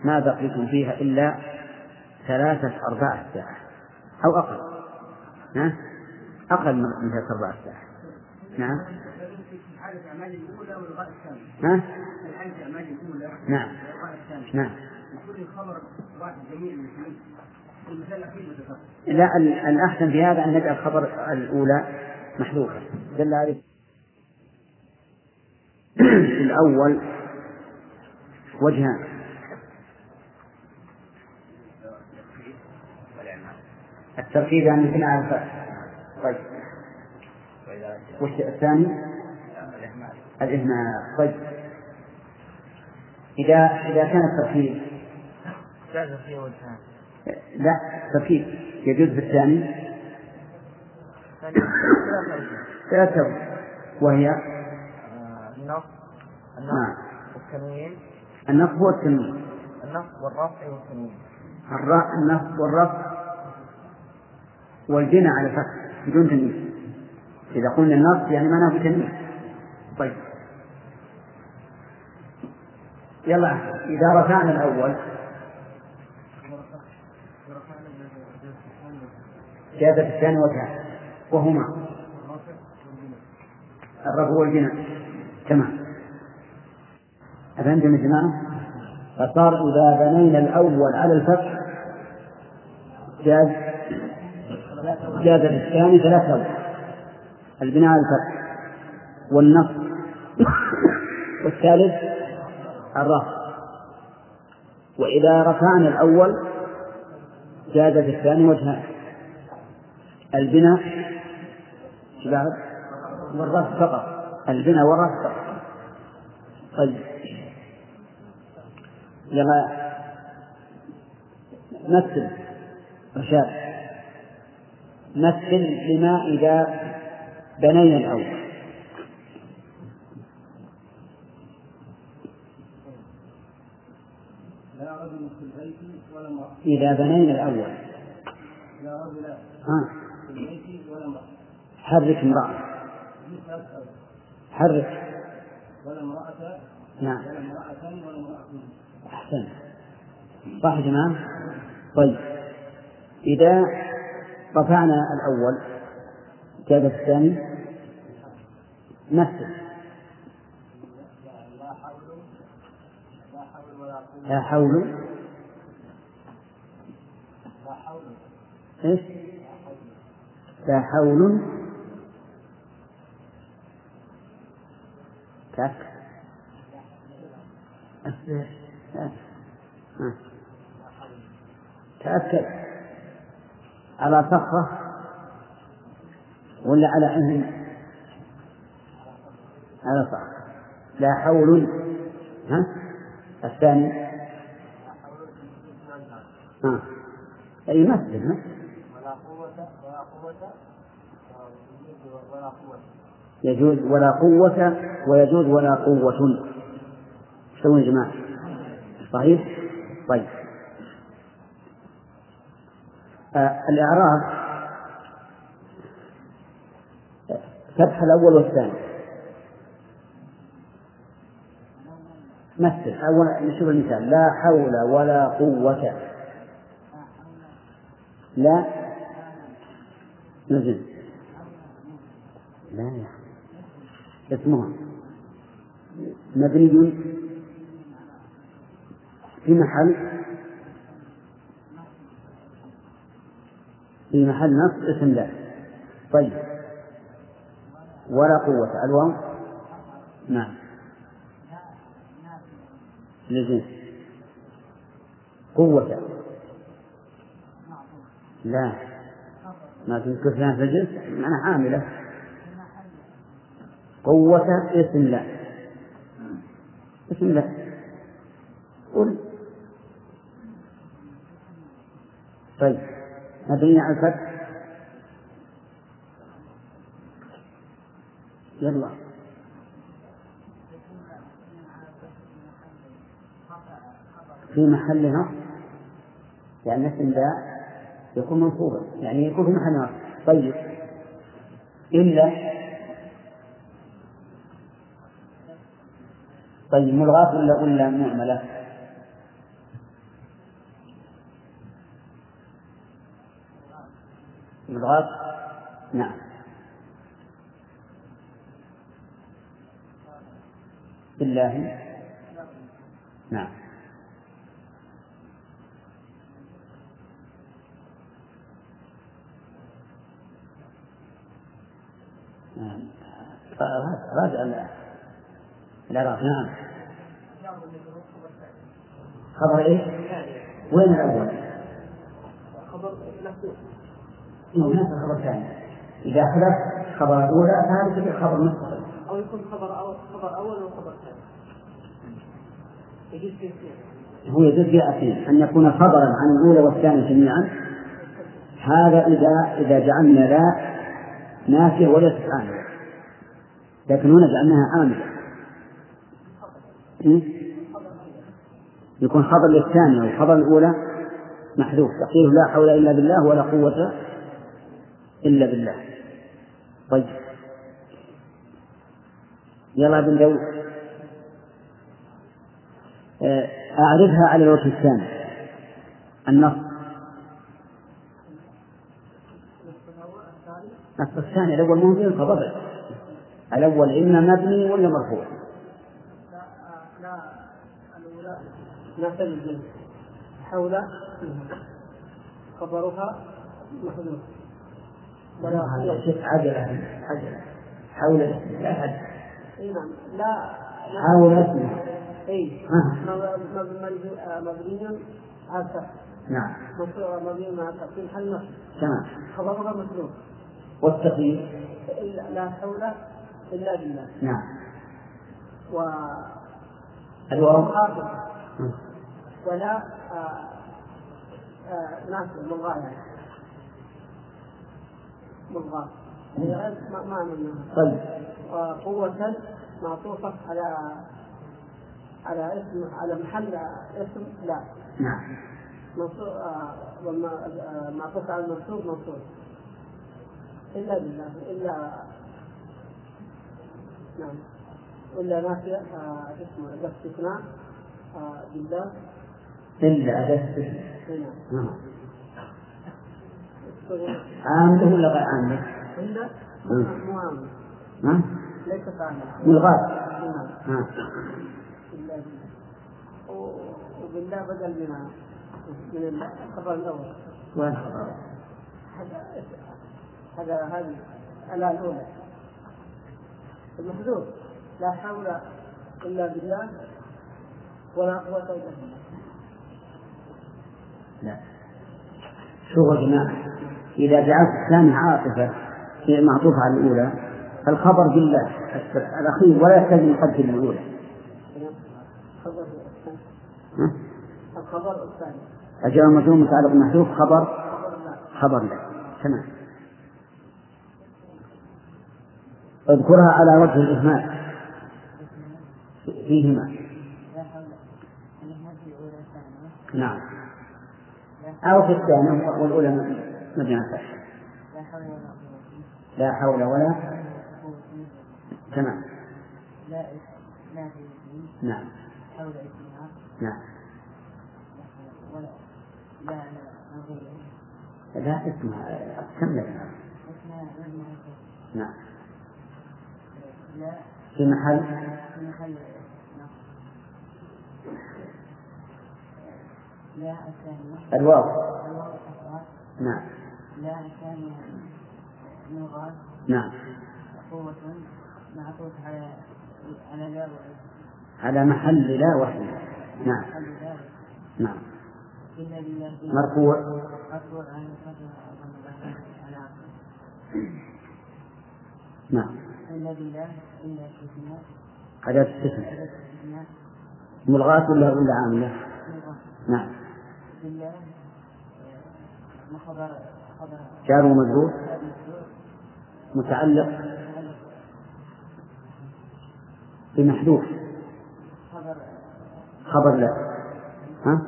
ما بقيتم فيها إلا ثلاثة أرباع ساعة أو أقل. ها؟ أقل من ثلاث أرباع ساعة. نعم. ها؟ نعم. نعم. لا الأحسن في هذا أن نجعل الخبر الأولى محذوفة دل عليه الأول وجهان التركيب يعني يمكن على طيب. وش الثاني؟ الإهمال. طيب. إذا إذا كان التركيب لا التركيب يجوز في الثاني؟ ثلاثة وهي؟ النص. النص نعم. والتنوين. النصب هو التنوين. النص والرفع والتنوين. النصب والرفع والبناء على الفتح بدون تنوين. إذا قلنا النص يعني معناه بتنوين. طيب. يلا إذا رفعنا الأول جاز في الثاني وجهان وهما الرفع والبناء. تمام. أفهمتم يا جماعة؟ فصار إذا بنينا الأول على الفتح جاز جاز في الثاني ثلاث وجه البناء على الفتح. والنصب. والثالث الرفع. وإذا رفعنا الأول جاز في الثاني وجهان البناء بعد والرفع فقط. البناء والرفع فقط. طيب. يلا مثل رشاد مثل لما إذا بنينا الأول. لا رجل في البيت ولا امرأة. إذا بنينا الأول. لا رجل ها في البيت ولا امرأة حرك امرأة. حرك. ولا امرأة. نعم. ولا امرأتان ولا امرأتين أحسن. صح يا جماعة؟ طيب. إذا رفعنا الأول جاز الثاني. مثل لا حول. إيش؟ لا حول. تك تأكد على صخرة ولا على أهل على صخرة لا حول. ها؟ الثاني. ها. أي ها؟ ولا قوة ولا قوة ولا قوة. يجوز ولا قوة ويجوز ولا قوة. سووا يا جماعة؟ صحيح؟ طيب. آه الإعراب فتح الأول والثاني. مثل أول نشوف المثال. لا حول ولا قوة. لا. نزل. لا يا اسمها. مبني في محل في محل نصب اسم لا. طيب. ولا قوة. الواو؟ نعم. للجنس قوة. لا. ما فيها في الجنس؟ معنى حاملة. قوة اسم لا. اسم لا. قل. طيب. مبني على الفتح؟ يلا. في محل نصب. يعني اسم لا يكون منصوبا. يعني يكون في محل نصب. طيب. إلا طيب ملغاة ولا ولا مهملة؟ ملغاة نعم بالله نعم نعم. راجع العراق نعم. خبر إيش؟ وين الأول؟ خبر مفتوح إيه نفس الخبر الثاني إذا خلف خبر الأولى فهذا يصير خبر مستقل. أو يكون خبر أول خبر أول وخبر ثاني. يجوز هو يجوز في أثنين. أن يكون خبرا عن الأولى والثانية جميعا. هذا إذا إذا جعلنا لا نافية وليست عاملة لكن هنا جعلناها عاملة؟ يكون خبر للثانية والخبر الأولى محذوف. تقول لا حول إلا بالله ولا قوة إلا بالله. طيب. يلا بن داود. أعرفها على الوجه الثاني. النص. نص الثاني الأول ينصب أبدا الأول إما مبني ولا مرفوع لا لا الأولى نفس الجنس حول خبرها محذوف ولا هذا شيء عجلة عجلة. حول لا حد إي نعم. لا حول اسمه إي. ها. مبني على نعم. مبني على محل نصب. تمام. خبرها محذوف والتقييد إلا لا حول إلا بالله. نعم. و الواو. ولا آه، آه، ناس ملغاة ملغاة هي ما ما طيب. وقوة معطوفة على على اسم على محل اسم لا. نعم. منصوب آه، آه، معطوف على المنصوب منصوب. إلا بالله إلا نعم. إلا نافية آه، اسمه الاستثناء. آه، بالله إلا هنا نعم. عامله ولا غير عامله؟ إلا مم. مو عامل ها؟ ليست عامل ملغاة نعم. ها إلا بالله و- وبالله بدل من من الخبر الأول. وين هذا هذه الآية الأولى. المحذوف. لا حول إلا بالله. ولا قوة إلا بالله. لا. شوفوا يا جماعة إذا جعلت الثاني عاطفة في معطوفة على الأولى فالخبر بالله الأخير ولا يحتاج يقدم الأولى. الخبر الثاني ها؟ الخبر الثاني الجواب مجرور متعلق محذوف خبر؟ خبر لا خبر لا تمام. اذكرها على وجه الإهمال. فيهما. نعم. أو في الثانية والأولى على الفتح. لا حول ولا تمام. لا لا في نعم. حول اسمها نعم. ولا لا لا نظير لا اسمها مبني على الفتح. نعم. لا في محل؟ في محل لا الثانية الواو. نعم. لا الثانية لغة نعم. قوة. معطوف على على لا على محل لا وحده. نعم. محل لا نعم. مرفوع. مرفوع نعم. إلا بالله. إلا استثناء أداة استثناء ملغاة ولا ولا عاملة؟ نعم بالله ما خبر خبر جار ومجرور مجرور متعلق؟ بمحذوف. خبر. لا ها؟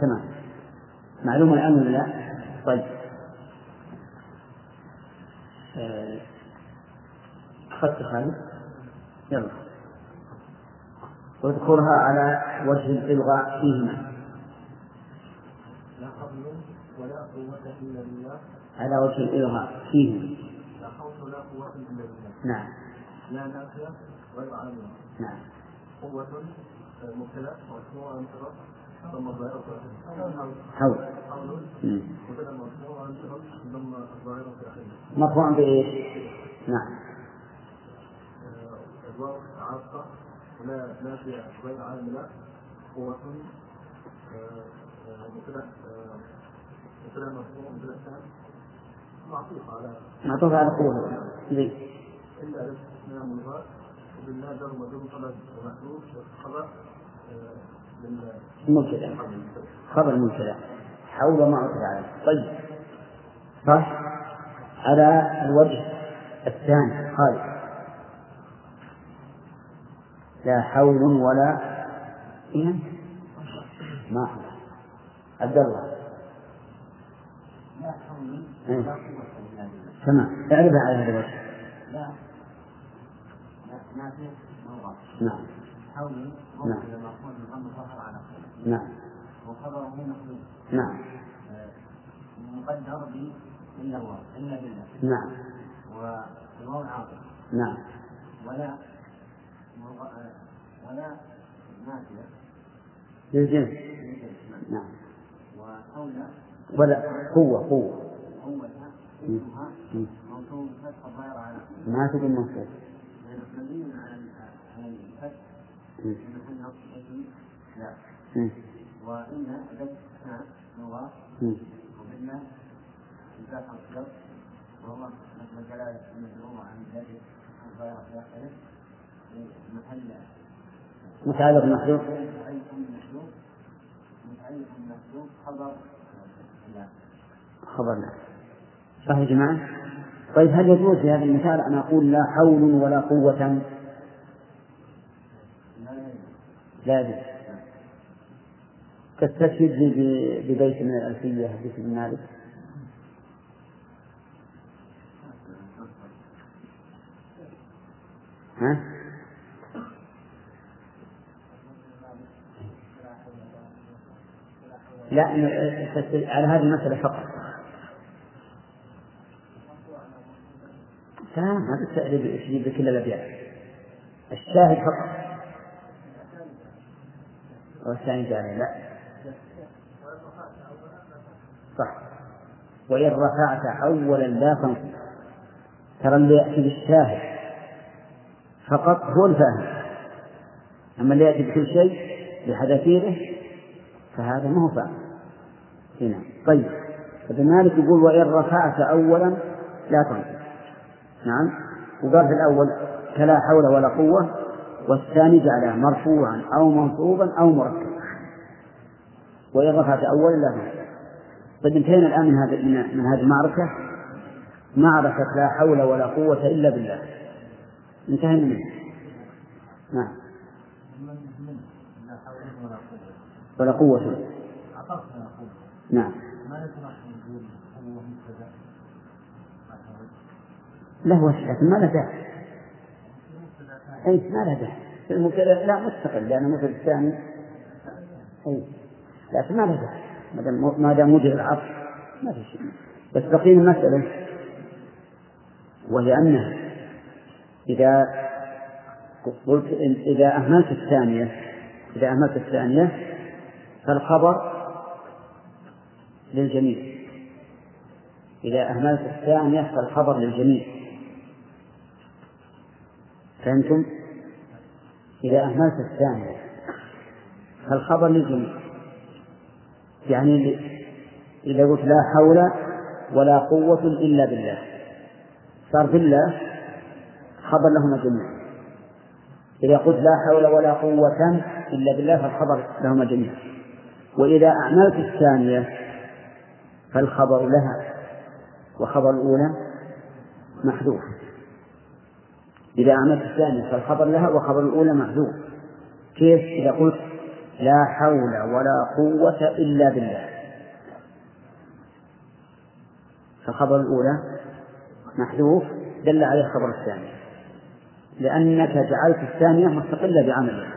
تمام. معلومة الآن ولا لا؟ طيب. آه، أخذت خالد؟ يلا. واذكرها على وجه الإلغاء فيهما. لا حول ولا قوة إلا بالله. على وجه الإلغاء فيهما. لا حول ولا قوة إلا بالله. نعم. لا نافية غير عاملة نعم. قوة مبتلى مرفوع انصراف ثم الظاهرة حول. حول. مبتلى مرفوع انصراف ثم الظاهرة مرفوع بإيش؟ نعم. آه، عاطفة ولا نافية غير عاملة قوة آه، آه، آه، مبتلى مرفوع مبتلى ثاني معطوف على معطوف على قوة زين إلا على استثناء ملغاة وبالله جر مجرور طلب ومحذوف خبر آه، مبتدأ. خبر مبتدأ. حول ما عطف عليه. طيب. صح؟ على الوجه الثاني. خالد لا حول ولا إيه؟ ما حول. عبد الله. لا حول. إيه. ولا قوة. إلا بالله تمام. اعرفها على هذا الوجه. لا. موضع نعم. حول. نعم. ظهر على قوة نعم. وخبره مخلوق. نعم. يقدر ب إلا هو إلا بالله. نعم. والواو العاطف نعم. ولا ولا نافية للجنس نعم. وأولى ولا قوة قوة. قوتها. اسمها. موصول فتح الظاهر على ما تقول منصوب مبني على الفتح. في محل نصب لا. وإن أداة لغة مم. وبالله إنتاج الصدر وهو مثل الجلالة المجرومة عن ذلك. الظاهر في آخره متعلق بالمحذوف خبر لا. صح يا جماعة؟ طيب هل يجوز في هذا المثال أن أقول لا حول ولا قوة؟ لا يجوز. ب- ببيت من الألفية حديث ابن مالك؟ ها؟ لا على هذه المسألة فقط. لا ما تستجيب بكل الأبيات. الشاهد فقط. والثاني جاري لا. صح. وإن رفعت أولا لا تنصب ترى اللي يأتي بالشاهد فقط هو الفاهم أما اللي يأتي بكل شيء بحذافيره فهذا ما هو فاهم هنا طيب. ابن مالك يقول وإن رفعت أولا لا تنصب نعم. وقال في الأول فلا حول ولا قوة والثاني جعله مرفوعا أو منصوبا أو مركبا. وإن رفعت أولا لا تنصب طيب انتهينا الآن من هذه من, هذه المعركة. معركة لا حول ولا قوة إلا بالله. انتهينا منها. نعم. ولا قوة ولا قوة عطفنا قوة نعم. له لكن ما له داعي. أي ما له داعي. المبتدأ لا مستقل لأنه مثل الثاني. أي لكن ما له داعي. ما دام ما دام وجد العطف ما في شيء. بس بقينا المسألة وهي أنها إذا قلت إذا أهملت الثانية إذا أهملت الثانية فالخبر للجميع. إذا أهملت الثانية فالخبر للجميع. فهمتم؟ إذا أهملت الثانية فالخبر للجميع. يعني إذا قلت لا حول ولا قوة إلا بالله. صار بالله خبر لهما جميعا إذا قلت لا حول ولا قوة إلا بالله فالخبر لهما جميعا وإذا أعملت الثانية فالخبر لها وخبر الأولى محذوف. إذا أعملت الثانية فالخبر لها وخبر الأولى محذوف. كيف؟ إذا قلت لا حول ولا قوة إلا بالله. فخبر الأولى محذوف دل عليه خبر الثانية لأنك جعلت الثانية مستقلة بعملها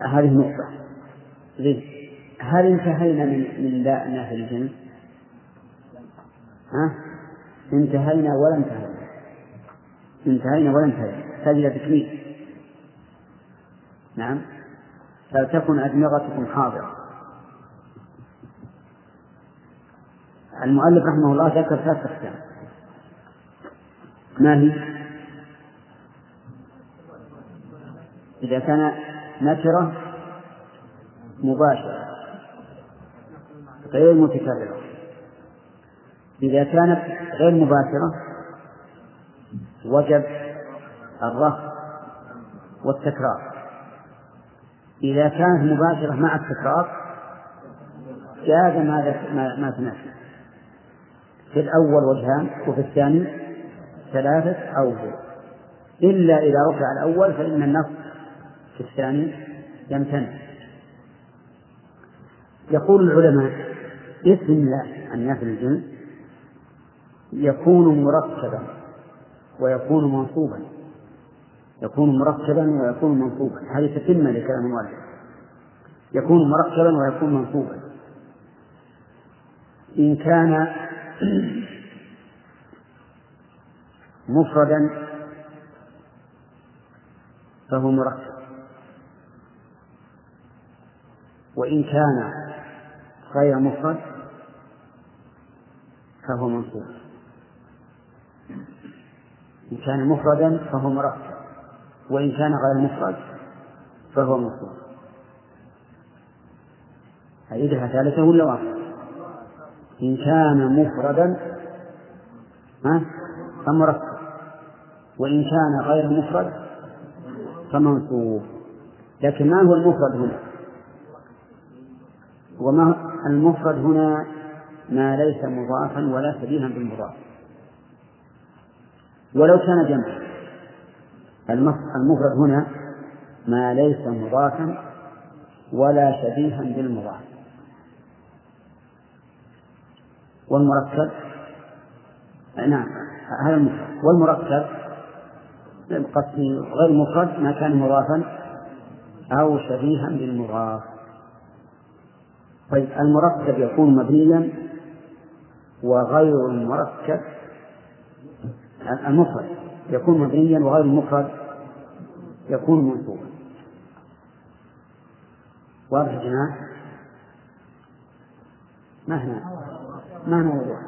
هذه نقطة. زين. هل انتهينا من من لا نافي الجنس؟ ها؟ انتهينا ولا انتهينا؟ انتهينا ولا انتهينا؟ هذه تكميل نعم فلتكن أدمغتكم حاضرة المؤلف رحمه الله ذكر ثلاث أقسام ما هي؟ إذا كان نكرة مباشرة غير متكررة. إذا كانت غير مباشرة وجب الرفع والتكرار. إذا كانت مباشرة مع التكرار جاز ما ما, تنافي في الأول وجهان وفي الثاني ثلاثة أوجه إلا إذا رفع الأول فإن النص في الثاني يمتنع. يقول العلماء اسم الله النافل الجنس يكون مركبا ويكون منصوبا. يكون مركبا ويكون منصوبا. هذه تتمة لكلام المؤلف يكون مركبا ويكون منصوبا. إن كان مفردا فهو مركب. وإن كان غير مفرد فهو منصوب. إن كان مفردا فهو مركب. وإن كان غير مفرد فهو منصوب. أعيدها ثالثة ولا واحدة؟ إن كان مفردا ها؟ فمركب وإن كان غير مفرد فمنصوب لكن ما هو المفرد هنا؟ وما المفرد هنا ما ليس مضافا ولا شبيها بالمضاف. ولو كان جمعا. المفرد هنا ما ليس مضافا ولا شبيها بالمضاف. والمركب نعم هذا المفرد. والمركب قسم غير مفرد ما كان مضافا أو شبيها بالمضاف. طيب المركب يكون مبنيا وغير المركب المفرد يكون مبنيا وغير المفرد يكون منصوبا. واضح يا جماعة؟ ما هنا؟ ما هنا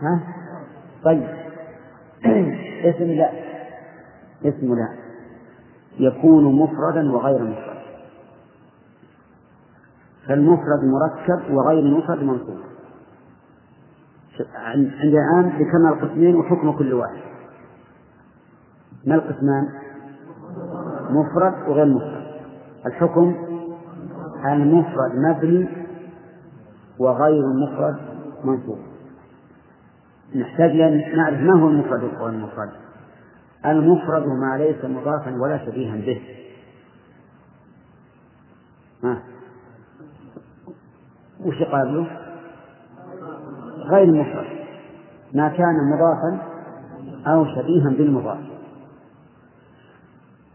ها؟ طيب. اسم لا. اسم لا. يكون مفردا وغير مفرد. فالمفرد مركب وغير المفرد منصوب. عند الآن ذكرنا القسمين وحكم كل واحد. ما القسمان؟ مفرد وغير مفرد. الحكم المفرد مبني وغير المفرد منصوب. نحتاج أن نعرف ما هو المفرد وغير المفرد. المفرد ما ليس مضافا ولا شبيها به. ها؟ وش قابله؟ غير مفرد ما كان مضافا أو شبيها بالمضاف.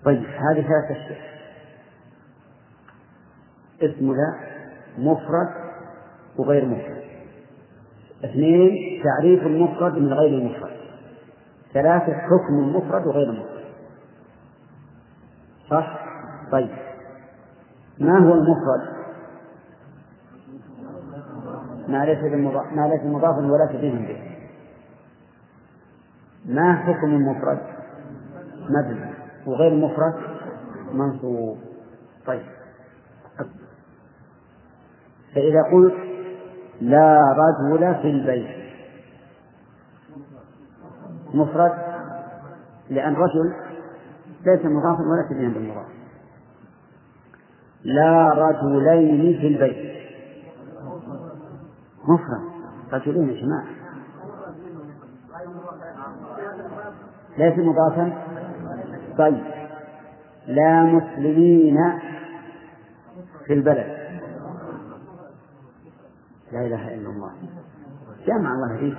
طيب هذه ثلاثة أشياء. اسم لا مفرد وغير مفرد. اثنين تعريف المفرد من غير المفرد. ثلاثة حكم المفرد وغير المفرد. صح؟ طيب. ما هو المفرد؟ ما ليس ما ليس مضافا ولا شبيها به. ما حكم المفرد؟ مبني. وغير المفرد منصوب. طيب. فإذا قلت لا رجل في البيت. مفرد؟ لأن رجل ليس مضافا ولا شبيها بالمضاف. لا رجلين في البيت. مفرد. رجلين يا جماعة. ليس مضافا. طيب. لا مسلمين في البلد. لا إله إلا الله. جمع الله فيك.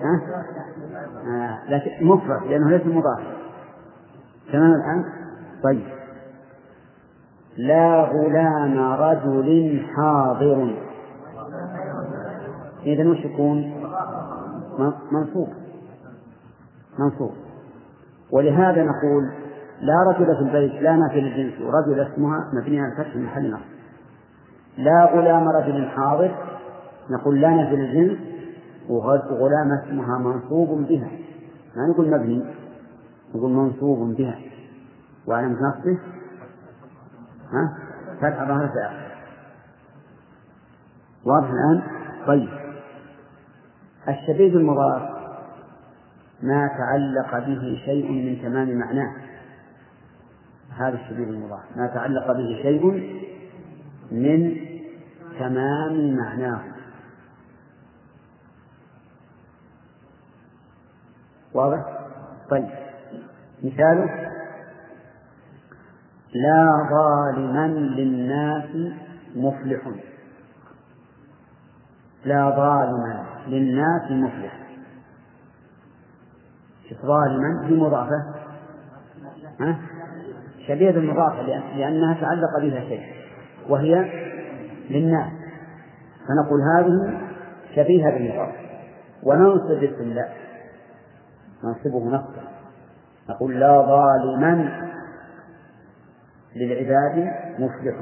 ها؟ آه. لكن مفرد لأنه ليس مضاف. تمام الآن؟ طيب. لا غلام رجل حاضر. إذا وش يكون؟ منصوب. منصوب. ولهذا نقول لا رجل في البيت لا نافي للجنس ورجل اسمها مبنية على الفتح محل نصب. لا غلام رجل حاضر نقول لا نافي للجنس وغلام اسمها منصوب بها. ما نقول مبني نقول منصوب بها. وعلامة نصبه ها؟ فتح ظهر واضح الآن؟ طيب. الشبيه المضاف ما تعلق به شيء من تمام معناه. هذا الشبيه المضاف. ما تعلق به شيء من تمام معناه. واضح؟ طيب. مثاله لا ظالما للناس مفلح لا ظالما للناس مفلح. ظالما في ها؟ شبيهة المضافة لأنها تعلق بها شيء وهي للناس. فنقول هذه شبيهة بالمضاف. وننصب اسم لا ننصبه نصبا نقول لا ظالما للعباد مفلح.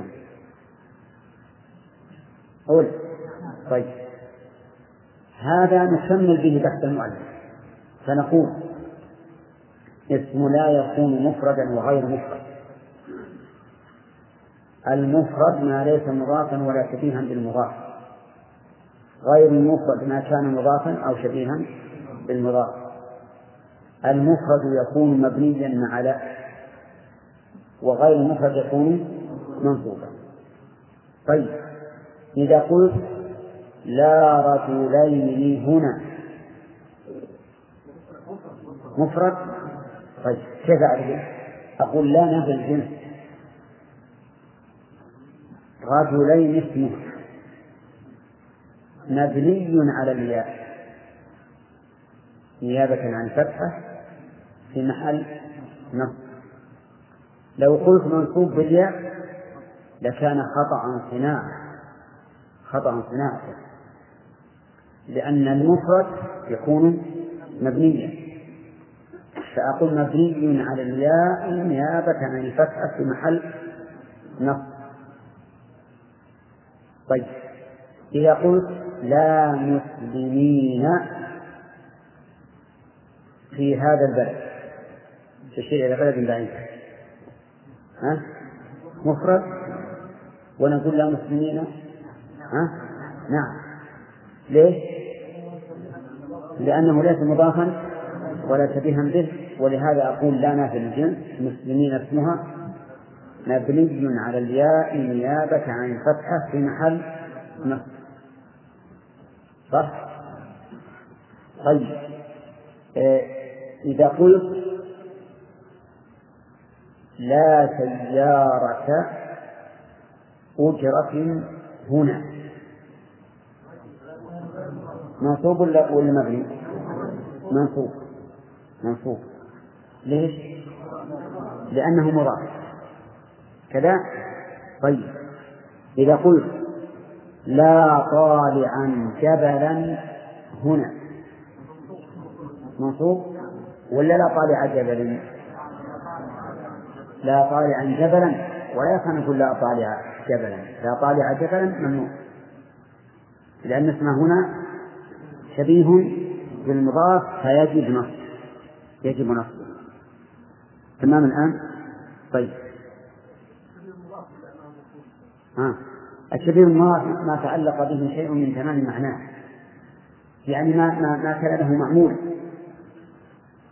قول. طيب. هذا نكمل به تحت المؤلف. فنقول اسم لا يكون مفردا وغير مفرد. المفرد ما ليس مضافا ولا شبيها بالمضاف. غير المفرد ما كان مضافا أو شبيها بالمضاف. المفرد يكون مبنيا على وغير المفرد يكون منصوبا. طيب إذا قلت لا رجلين هنا. مفرد؟ طيب كيف أعرف؟ أقول لا نفي الجنس رجلين اسمه مبني على الياء. نيابة عن فتحة في محل نصب. لو قلت منصوب بالياء لكان خطأ صناعة. خطأ صناعة. لأن المفرد يكون مبنيا. فأقول مبني على الياء نيابة عن الفتحة في محل نصب. طيب. إذا قلت لا مسلمين في هذا البلد تشير إلى بلد بعيد. ها؟ مفرد؟ ونقول لا مسلمين؟ ها؟ نعم. ليش؟ لأنه ليس مضافا ولا شبيها به ولهذا أقول لا نافي الجنس مسلمين اسمها. مبني على الياء نيابة عن الفتحة في محل نصب. صح؟ طيب. إيه إذا قلت لا سيارة أجرة هنا. منصوب ولا ولا مبني؟ منصوب. منصوب. ليش؟ لأنه مضاف. كذا؟ طيب. إذا قلت لا طالعا جبلا هنا. منصوب؟ ولا لا طالع جبل لا طالعا جبلا. ولا يكون نقول لا طالع جبلا. لا طالع جبلا ممنوع. لأن اسمه هنا شبيه بالمضاف فيجب نصب. يجب نصب. تمام الآن؟ طيب. ها الشبيه بالمضاف ما تعلق به شيء من تمام معناه. يعني ما ما ما كان له معمول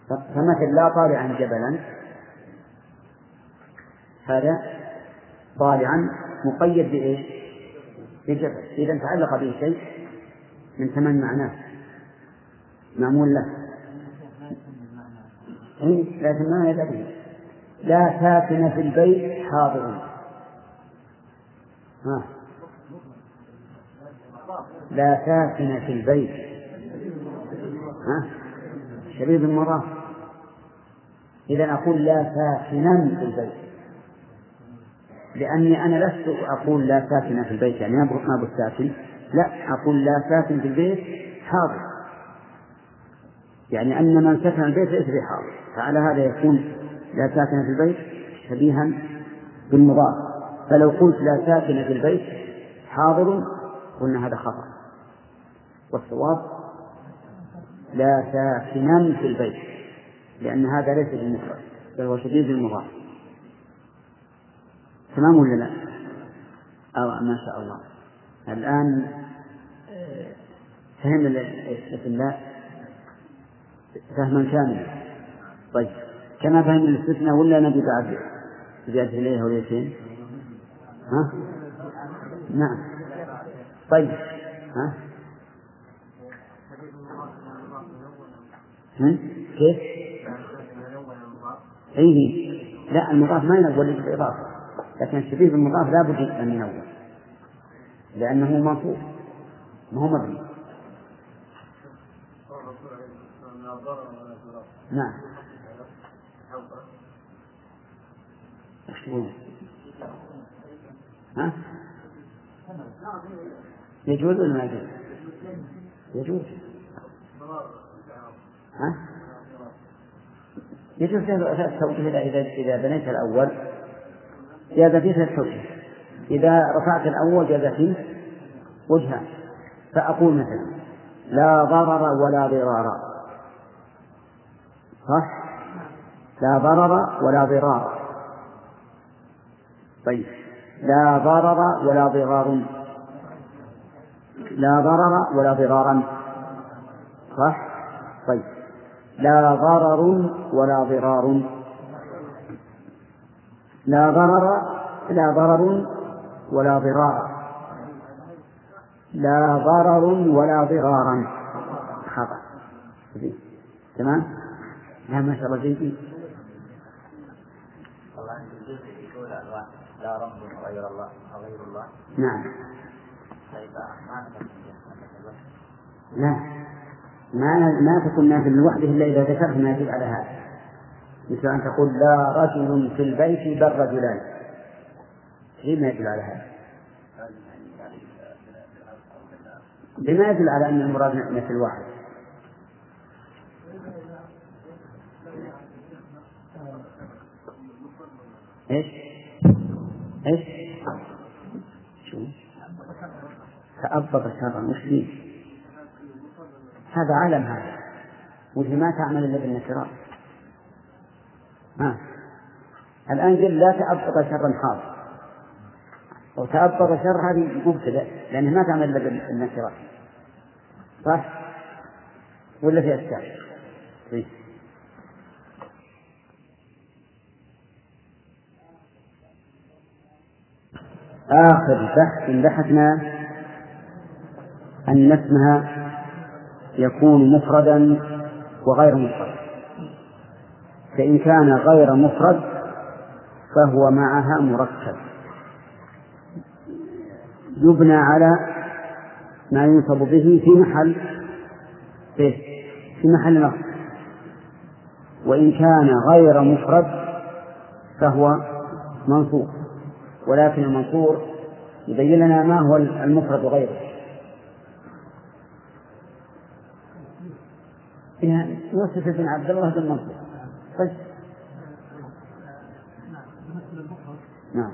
فمثل لا طالعا جبلا. هذا طالعا مقيد بإيش؟ بجبل. إذا تعلق به شيء من تمام معناه. معمول له. إيه؟ لكن ما يدري لا ساكن في البيت حاضر. ها. لا ساكن في البيت. ها. شبيه بالمضاف إذا أقول لا ساكنا في البيت. لأني أنا لست أقول لا ساكن في البيت يعني ما بالساكن لا أقول لا ساكن في البيت حاضر. يعني أن من سكن البيت ليس بحاضر فعلى هذا يكون لا ساكن في البيت شبيها بالمضاف. فلو قلت لا ساكن في البيت حاضر قلنا هذا خطأ. والصواب لا ساكنا في البيت لأن هذا ليس بالمفرد بل هو شديد المضاف تمام ولا لا؟ أو ما شاء الله. الآن فهم اسم الله فهما كاملا طيب كما فهم الاستثناء ولا نبي بعد زيادة إليه وليتين ها؟ نعم طيب ها؟ ها؟ كيف؟ أي لا المضاف ما ينول بالإضافة لكن الشبيه بالمضاف لا بد أن ينول لأنه منصوب ما هو مبني نعم. ها؟ يجوز ولا ما يجوز؟ يجوز. ها؟ يجوز ثلاث توجيه إذا إذا بنيت الأول؟ جاز فيه ثلاث توجيه إذا رفعت الأول جاز فيه وجهان فأقول مثلا لا ضرر ولا ضرار. صح؟ لا ضرر ولا ضرار. طيب. لا ضرر ولا ضرار. لا ضرر ولا ضرارا صح؟ طيب. لا ضرر ولا ضرار. لا ضرر لا ضرر ولا ضرار. لا ضرر ولا ضرارا خطأ. تمام؟ لا ما شاء الله جيد لا رب غير الله غير الله. نعم. طيب ما لا. ما ما تكون نافل لوحده إلا إذا ذكرت ما يدل على هذا. مثل أن تقول لا رجل في البيت بل رجلان. شيء ما يدل على هذا؟ بما يدل على أن المراد مثل واحد؟ إيش؟ إيش؟ تأبط شرا وش فيه؟ هذا عالم هذا وهي ما تعمل إلا بالنكرات ها الآن قل لا تأبط شرا حاضر وتأبط شر هذه مبتدأ لأنها ما تعمل إلا بالنكرات صح؟ ولا في أشكال؟ طيب. آخر بحث بحثنا أن اسمها يكون مفردا وغير مفرد. فإن كان غير مفرد فهو معها مركب. يبنى على ما ينصب به في محل في محل نصب. وإن كان غير مفرد فهو منصوب. ولكن المنصور يبين لنا ما هو المفرد وغيره. يعني يوسف بن عبد الله بن منصور. طيب. نعم.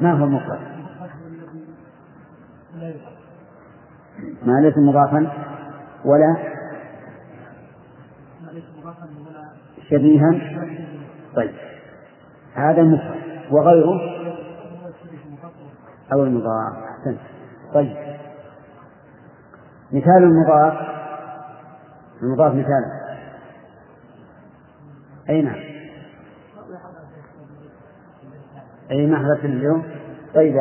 ما هو المفرد؟ ما ليس مضافا ولا شبيها. طيب. هذا مفرد. وغيره؟ أو المضاف أحسنت طيب. مثال المضاف. المضاف مثال. أي نعم. أي محذف اليوم؟ طيب.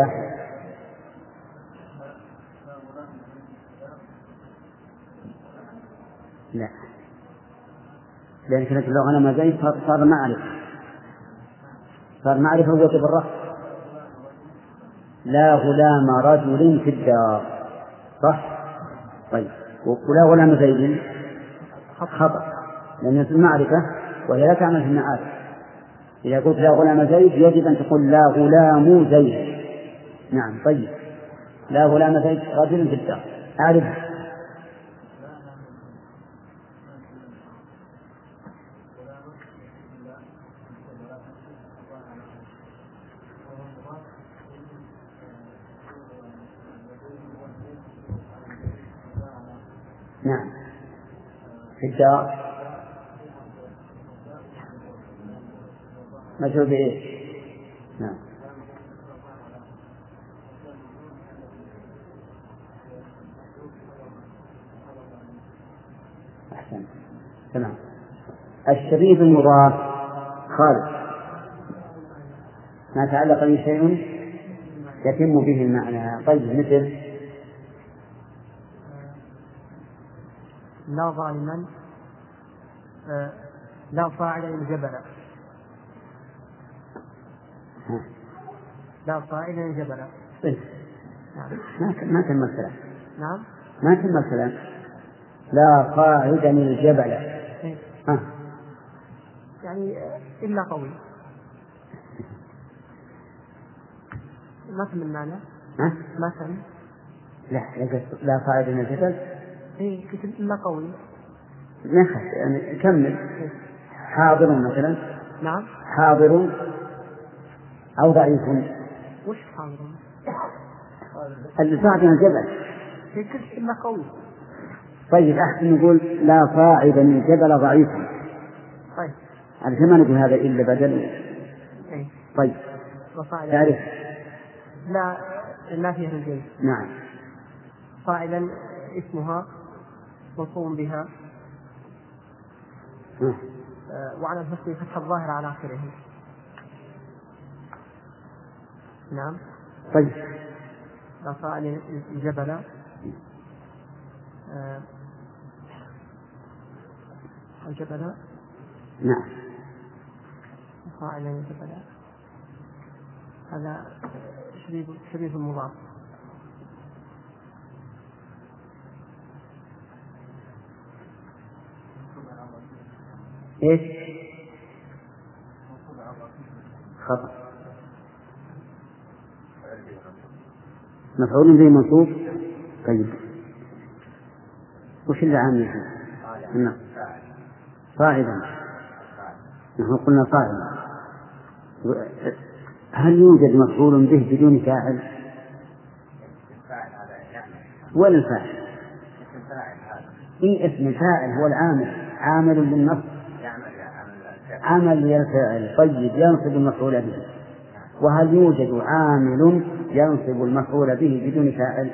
لا. لأن كلمة اللغة لما زيد صار معرفة. صار معرفة وجوب الرفع لا غلام رجل في الدار. صح؟ طيب. ولا غلام زيد؟ خطأ. لأن المعرفة وهي لا تعمل في المعارف. إذا قلت لا غلام زيد يجب أن تقول لا غلام زيد. نعم طيب. لا غلام زيد رجل في الدار. أعرف نعم في الدار مجهول بإيش؟ نعم. أحسن. تمام. الشبيه المضاف خالد ما تعلق به شيء يتم به المعنى. طيب مثل؟ لا ظالما. لا فاعل الجبل لا فاعل الجبل طيب. ما ما تم الكلام. نعم. ما تم الكلام. لا قاعدا الجبل. إيه. ها. يعني آه، إلا قوي. ما فهم المعنى؟ ها؟ ما فهم لا لا صاعد من الجبل. اي قلت إلا قوي. ما يعني كمل. حاضر مثلا؟ نعم. حاضر أو ضعيف. وش حاضر؟ اللي صعد من الجبل هي قلت الا قوي. طيب أحسن نقول لا صاعد من الجبل ضعيف. طيب. علشان ما نقول هذا إلا بدل. اي طيب. وصاعدا تعرف؟ لا النافية للجنس نعم. صاعدا اسمها منصوب بها. ها. وعلى الفتح فتح الظاهر على آخره. نعم. طيب. صاعد الجبل. آه، الجبل. نعم. صاعدا الجبل. هذا شبيه شبيه المضاف إيش؟ خطأ مفعول به منصوب طيب وش اللي عامل فيه؟ نعم صاعدا نحن قلنا صاعدا هل يوجد مفعول به بدون فاعل؟ ولا الفاعل؟ إيه اسم الفاعل هو العامل عامل بالنص عمل للفعل طيب ينصب المفعول به. وهل يوجد عامل ينصب المفعول به بدون فاعل؟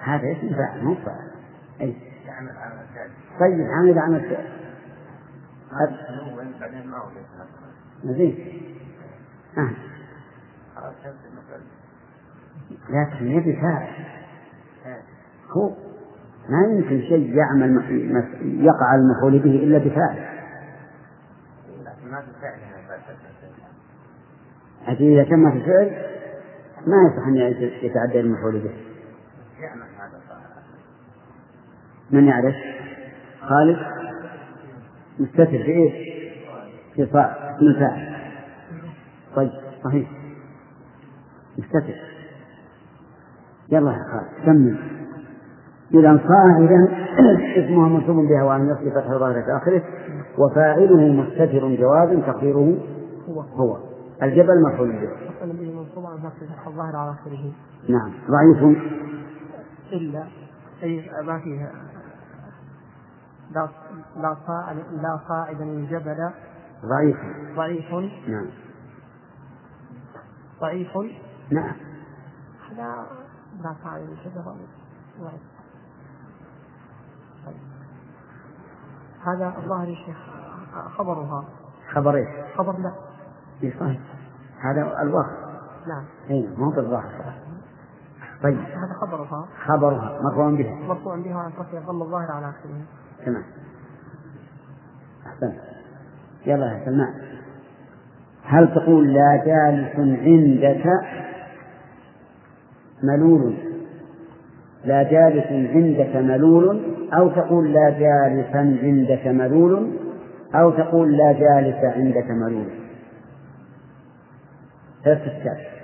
هذا اسم فاعل مو فاعل. أي طيب عامل عمل فعل. زين آه. لكن يبي فاعل. هو ما يمكن شيء يعمل يقع المفعول به إلا بفاعل. لكن إذا تم في الفعل ما يصح أن يتعدى المفعول به. من يعرف؟ خالد؟ مستتر في إيش؟ في الفاعل. طيب صحيح. مستتر. يلا يا خالد كمل. إذا صاعدا اسمها منصوب بها وأن يصل فتح ظاهرة في آخره وفاعله مستتر جواب تقديره هو. هو. الجبل مفعول به. منصوب فتح الظاهر على آخره. نعم. ضعيف. إلا أي ما فيها لا لا صاعد لا صاعدا الجبل ضعيف. ضعيف. نعم. ضعيف. نعم. هذا لا صاعد الجبل ضعيف. هذا الظاهر يا شيخ خبرها خبر إيش؟ خبر لا. صحيح؟ هذا الوصف نعم. اي مو بالظاهر طيب. هذا خبرها خبرها مرفوع بها. مرفوع بها عن فتح ظل الظاهر على آخره. تمام. أحسنت. يلا يا سلمان. هل تقول لا جالس عندك ملول؟ لا جالس عندك ملول أو تقول لا جالسا عندك ملول أو تقول لا جالس عندك ملول ثلاث أشكال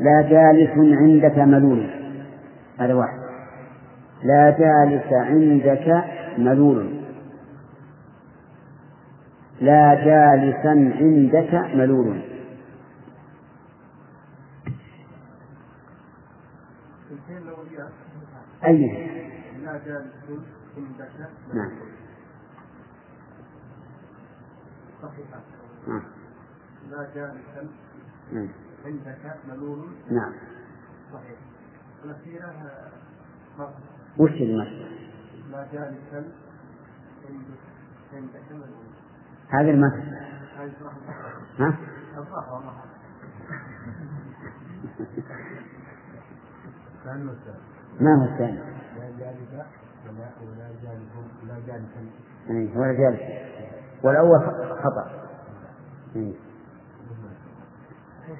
لا جالس عندك ملول هذا واحد. لا جالس عندك ملول لا جالسا عندك ملول الاثنين الأولياء أي لا جالس عندك نعم. صحيحة لا جالسا نعم. عندك ملول نعم صحيح الأخيرة ما وش المثل لا جالسا عندك عندك ملول هذا المثل هذه صراحة ها؟ الثاني ما هو الثاني؟ لا جالس ولا ولا جالس. جالس والأول خطأ.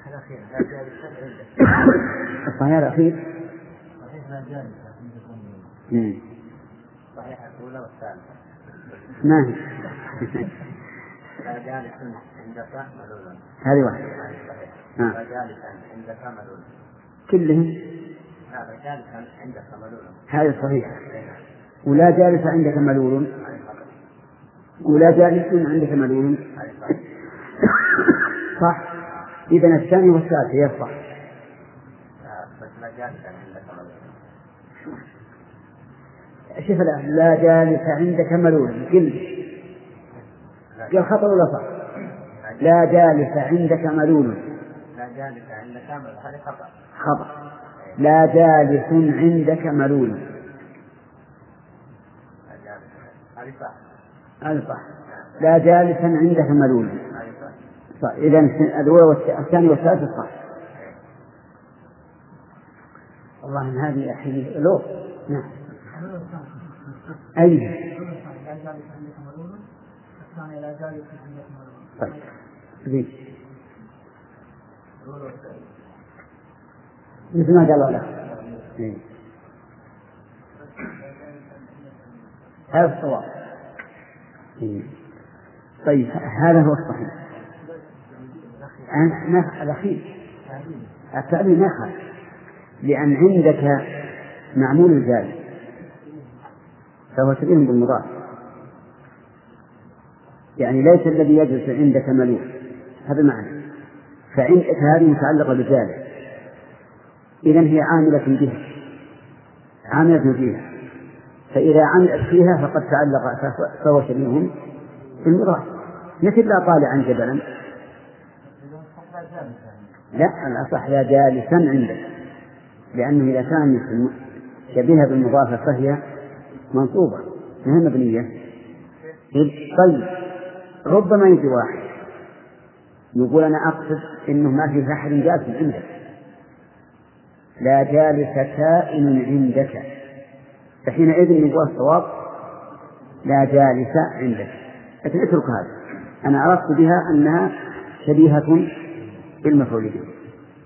الأخير لا عندك الصحيح الأخير؟ صحيح لا مم. صحيح الأولى والثالثة ما هي؟ لا جالس عندك ملولا هذه واحدة. لا ها. جالسا عندك ملولا كلهم لا هذه صحيحة ولا جالس عندك ملول ولا جالس عندك ملول صح. إذا الثاني والثالث يصح لا شوف الآن لا جالس عندك ملول قل. قال خطأ ولا صح؟ لا جالس عندك ملول لا جالس عندك ملولا هذه خطأ. خطأ. لا جالس عندك ملول. لا جالس هذا صح لا جالسا عندك ملول. صح صح إذا الأولى والث- الثاني والثالث صح والله إن هذه الحين لو نعم. أي. لا جالس عندك ملول الثاني لا جالس عندك ملول طيب زين مثل ما قال لك إيه. هذا الصواب. إيه. طيب هذا هو الصحيح. الأخير. التأمين نخل لأن عندك معمول الجاري فهو شبيه بالمضاف. يعني ليس الذي يجلس عندك ملوك هذا معنى. فعندك هذه متعلقة بذلك إذا هي عاملة بها عاملة فيها. فإذا عملت فيها فقد تعلق فهو- شبيه بالمضاف مثل لا طالعا جبلا. لا الأصح لا جالسا عندك لأنه إذا كان شبيهة بالمضافة فهي منصوبة. ما هي مبنية طيب. ربما يجي واحد. يقول أنا أقصد إنه ما في أحد جالس عندك لا جالس كائن عندك. فحينئذ يقول الصواب لا جالس عندك. لكن اترك هذا. أنا عرفت بها أنها شبيهة بالمفعول به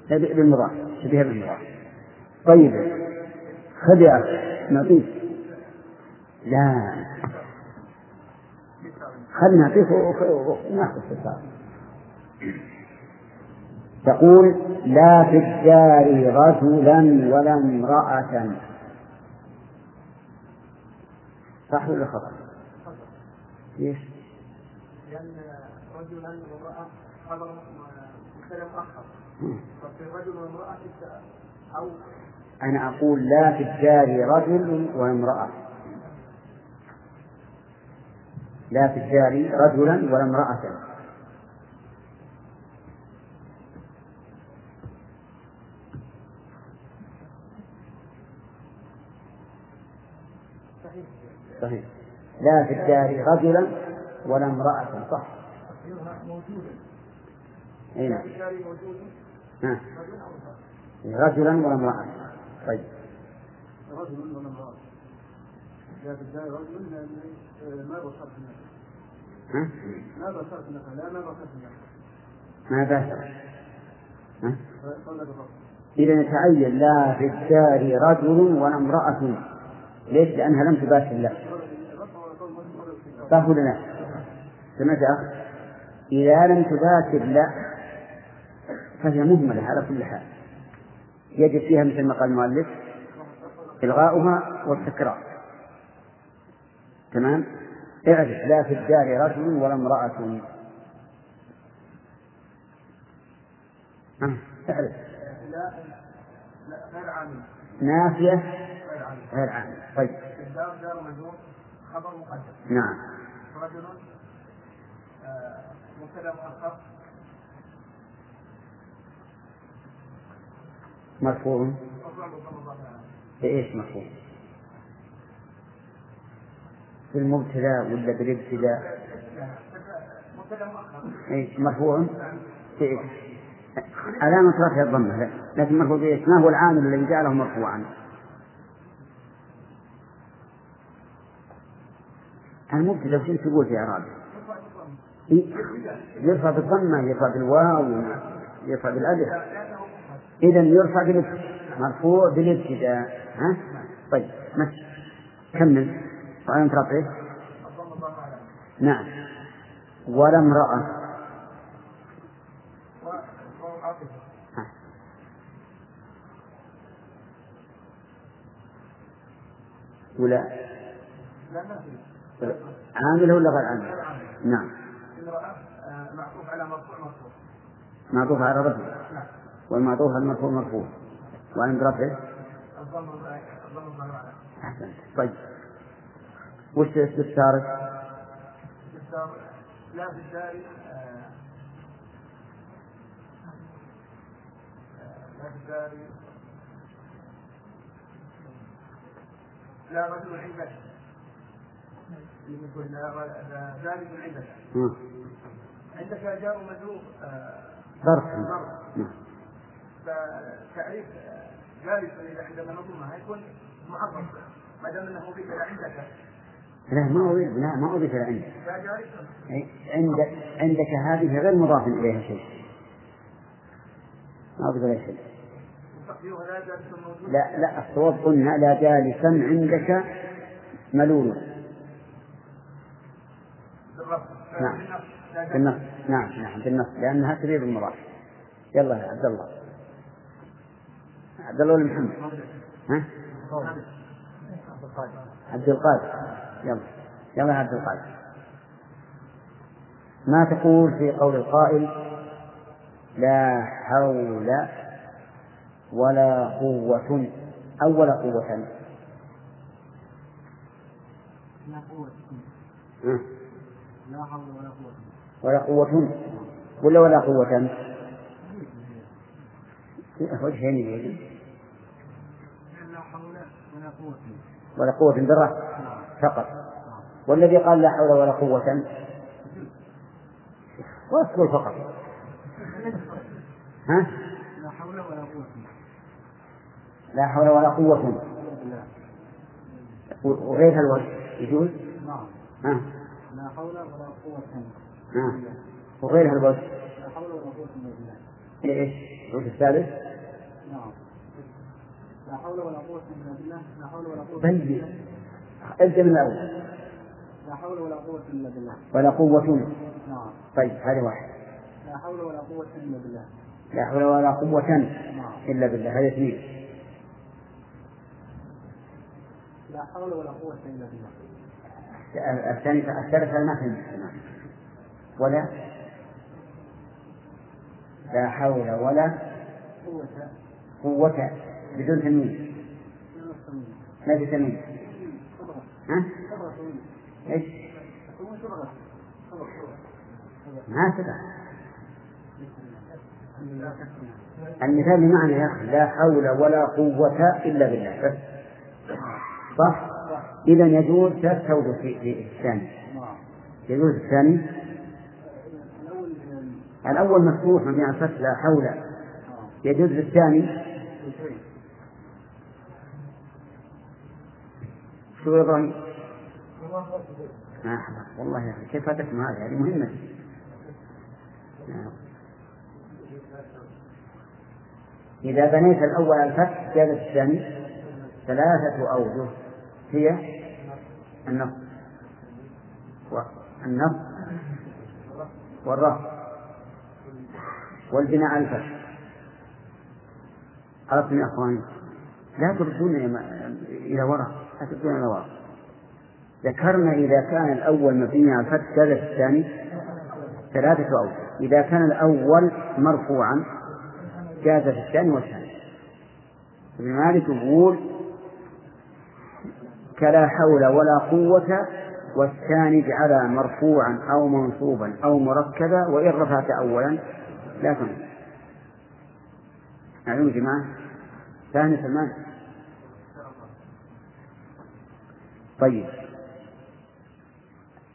بالمضاف. شبيهة بالمضاف. طيب. أخي نعطيك. لا. خل نعطيك. وناخذ في الصالح تقول لا في الدار رجلا ولا امرأة. صح ولا خطأ؟ ليش؟ لأن رجلا وامرأة خبر مبتدأ مؤخر ففي رجل وامرأة ابتدأ أو أنا أقول لا في الدار رجل وامرأة. لا في الدار رجلا ولا امرأة. صحيح. لا في الدار رجلا ولا امرأة صح. موجودا أي نعم رجلا ولا امرأة. طيب. رجل ولا امرأة لا في الدار ما بصرت؟ ما بصرت لا ما بصرت ما باشر إذا يتعين لا في الدار رجل ولا امرأة. ليش؟ لأنها لم تباشر له صح ولا لا؟ سمعت أخ؟ إذا لم تباشر لا فهي مهملة على كل حال يجب فيها مثل ما قال المؤلف إلغاؤها والتكرار تمام؟ اعرف لا في الدار رجل ولا امرأة ها، اعرف نافية غير عامل طيب الدار دار مجرور خبر مقدم نعم رجل آه، مبتدأ مؤخر مرفوع. بإيش مرفوع؟ بالمبتدا ولا بالابتداء؟ مبتدأ مؤخر إيش مرفوع بإيش؟ علامة رفع الضمة. لكن مرفوع بإيش؟ ما هو العامل الذي جعله مرفوعا؟ المبتدأ وش تقول في إعرابه؟ يرفع بالضمة يرفع بالواو يرفع بالألف. إذا يرفع بالابتداء مرفوع بالابتداء. ها؟ طيب مشي كمل. وعلامة رفعه الظاهر عليه. نعم. ولا امرأة. ولا. عامل ولا غير عامل؟ نعم. امرأة معطوف على مرفوع مرفوع. معطوف على رفع والمعطوف على المرفوع مرفوع. وعند رفعه؟ الضم أحسنت. طيب. وش استفسارك؟ استفسار لا في الدار آه، لا في الدار لا رجل عندك يقول لا ر- لا ذلك عندك. جار مجرور آه، ظرف ظرف. نعم. فتعريف جالس إذا عندما نظمها يكون معرف ما دام إنه بك عندك. لا ما أريد لا ما أضيف إلى عندك. جالس عندك عندك هذه غير مضاف إليها شيء. ما أضيف إليها شيء. لا لا لا الصواب قلنا لا جالسا عندك ملول. نعم. بالنص. نعم نعم بالنص لأنها تريد المضاف يلا يا عبد الله. عبد الله ولا محمد؟ ها؟ عبد القادر. يلا. يلا يا عبد القادر. ما تقول في قول القائل؟ لا حول ولا قوة. أو ولا قوة. لا قوة. ولا قوة ولا ولا ولا قوة. وجهين حول ولا قوة ولا قوة بالرفع فقط. والذي قال لا حول ولا قوة. واذكر فقط. ها؟ لا حول ولا قوة لا حول ولا قوة. وغير الوجه. يجوز؟ نعم. ها؟ حول ولا قوة ها وغير الوجه لا حول ولا قوة إلا بالله. إيش؟ الوجه الثالث؟ نعم. لا حول ولا قوة إلا بالله. لا حول ولا قوة بين ابدا من الأول. لا حول ولا قوة إلا بالله. ولا قوة. نعم. طيب هذه واحد. لا حول ولا قوة إلا بالله. لا حول ولا قوة نعم. إلا بالله. هذا اثنين. لا حول ولا قوة إلا بالله. الثاني الثالث ما فهمت. ولا لا حول ولا قوة بدون تسمين ما في صبغة ها؟ إيش؟ ما سبق المثال بمعنى يا أخي لا حول ولا قوة إلا بالله بس صح؟ إذا يجوز ثلاث توجه في الثاني. نعم. يجوز الثاني؟ الأول مفتوح مبني على الفتح لا حول. نعم. يجوز الثاني؟ شيء. شو يا إبراهيم؟ ما أحضر والله يا أخي كيف هذه هذه مهمة. نعم. إذا بنيت الأول الفتح زاد الثاني. ثلاثة أوجه. هي النص والنص والرفع. والبناء على الفتح عرفتم يا أخواني؟ لا تردون إلى وراء. لا تردون إلى وراء. ذكرنا إذا كان الأول مبني على الفتح زاد الثاني ثلاثة أوجه إذا كان الأول مرفوعا جاز في الثاني والثاني. ابن مالك يقول كلا حول ولا قوة والثاني اجعلها مرفوعا أو منصوبا أو مركبا وإن رفعت أولا لا تنصب معلوم يا جماعة. ثاني سلمان. طيب.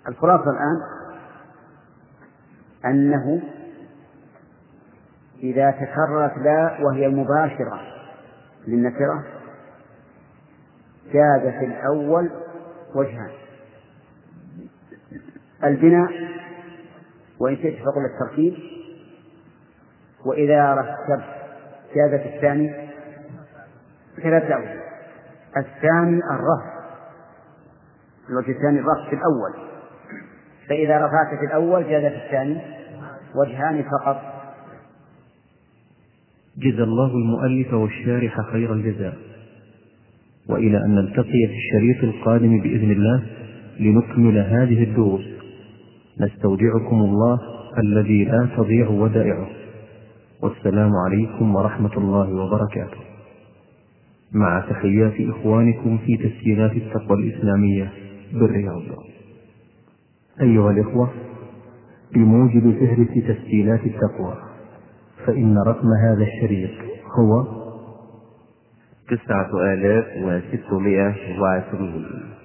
الخلاصة الآن أنه إذا تكررت لا وهي مباشرة للنكرة جاز في الأول وجهان. البناء وإن شئت فقل التركيب وإذا رتبت جاز في الثاني ثلاثة أوجه الثاني الرفع الوجه الثاني الرفع في الأول. فإذا رفعت في الأول جاز في الثاني وجهان فقط. جزى الله المؤلف والشارح خير الجزاء. وإلى أن نلتقي في الشريط القادم بإذن الله لنكمل هذه الدروس. نستودعكم الله الذي لا تضيع ودائعه. والسلام عليكم ورحمة الله وبركاته. مع تحيات إخوانكم في تسجيلات التقوى الإسلامية بالرياض. أيها الإخوة بموجب فهرس تسجيلات التقوى فإن رقم هذا الشريط هو تسعة آلاف وستمائة وعشرين.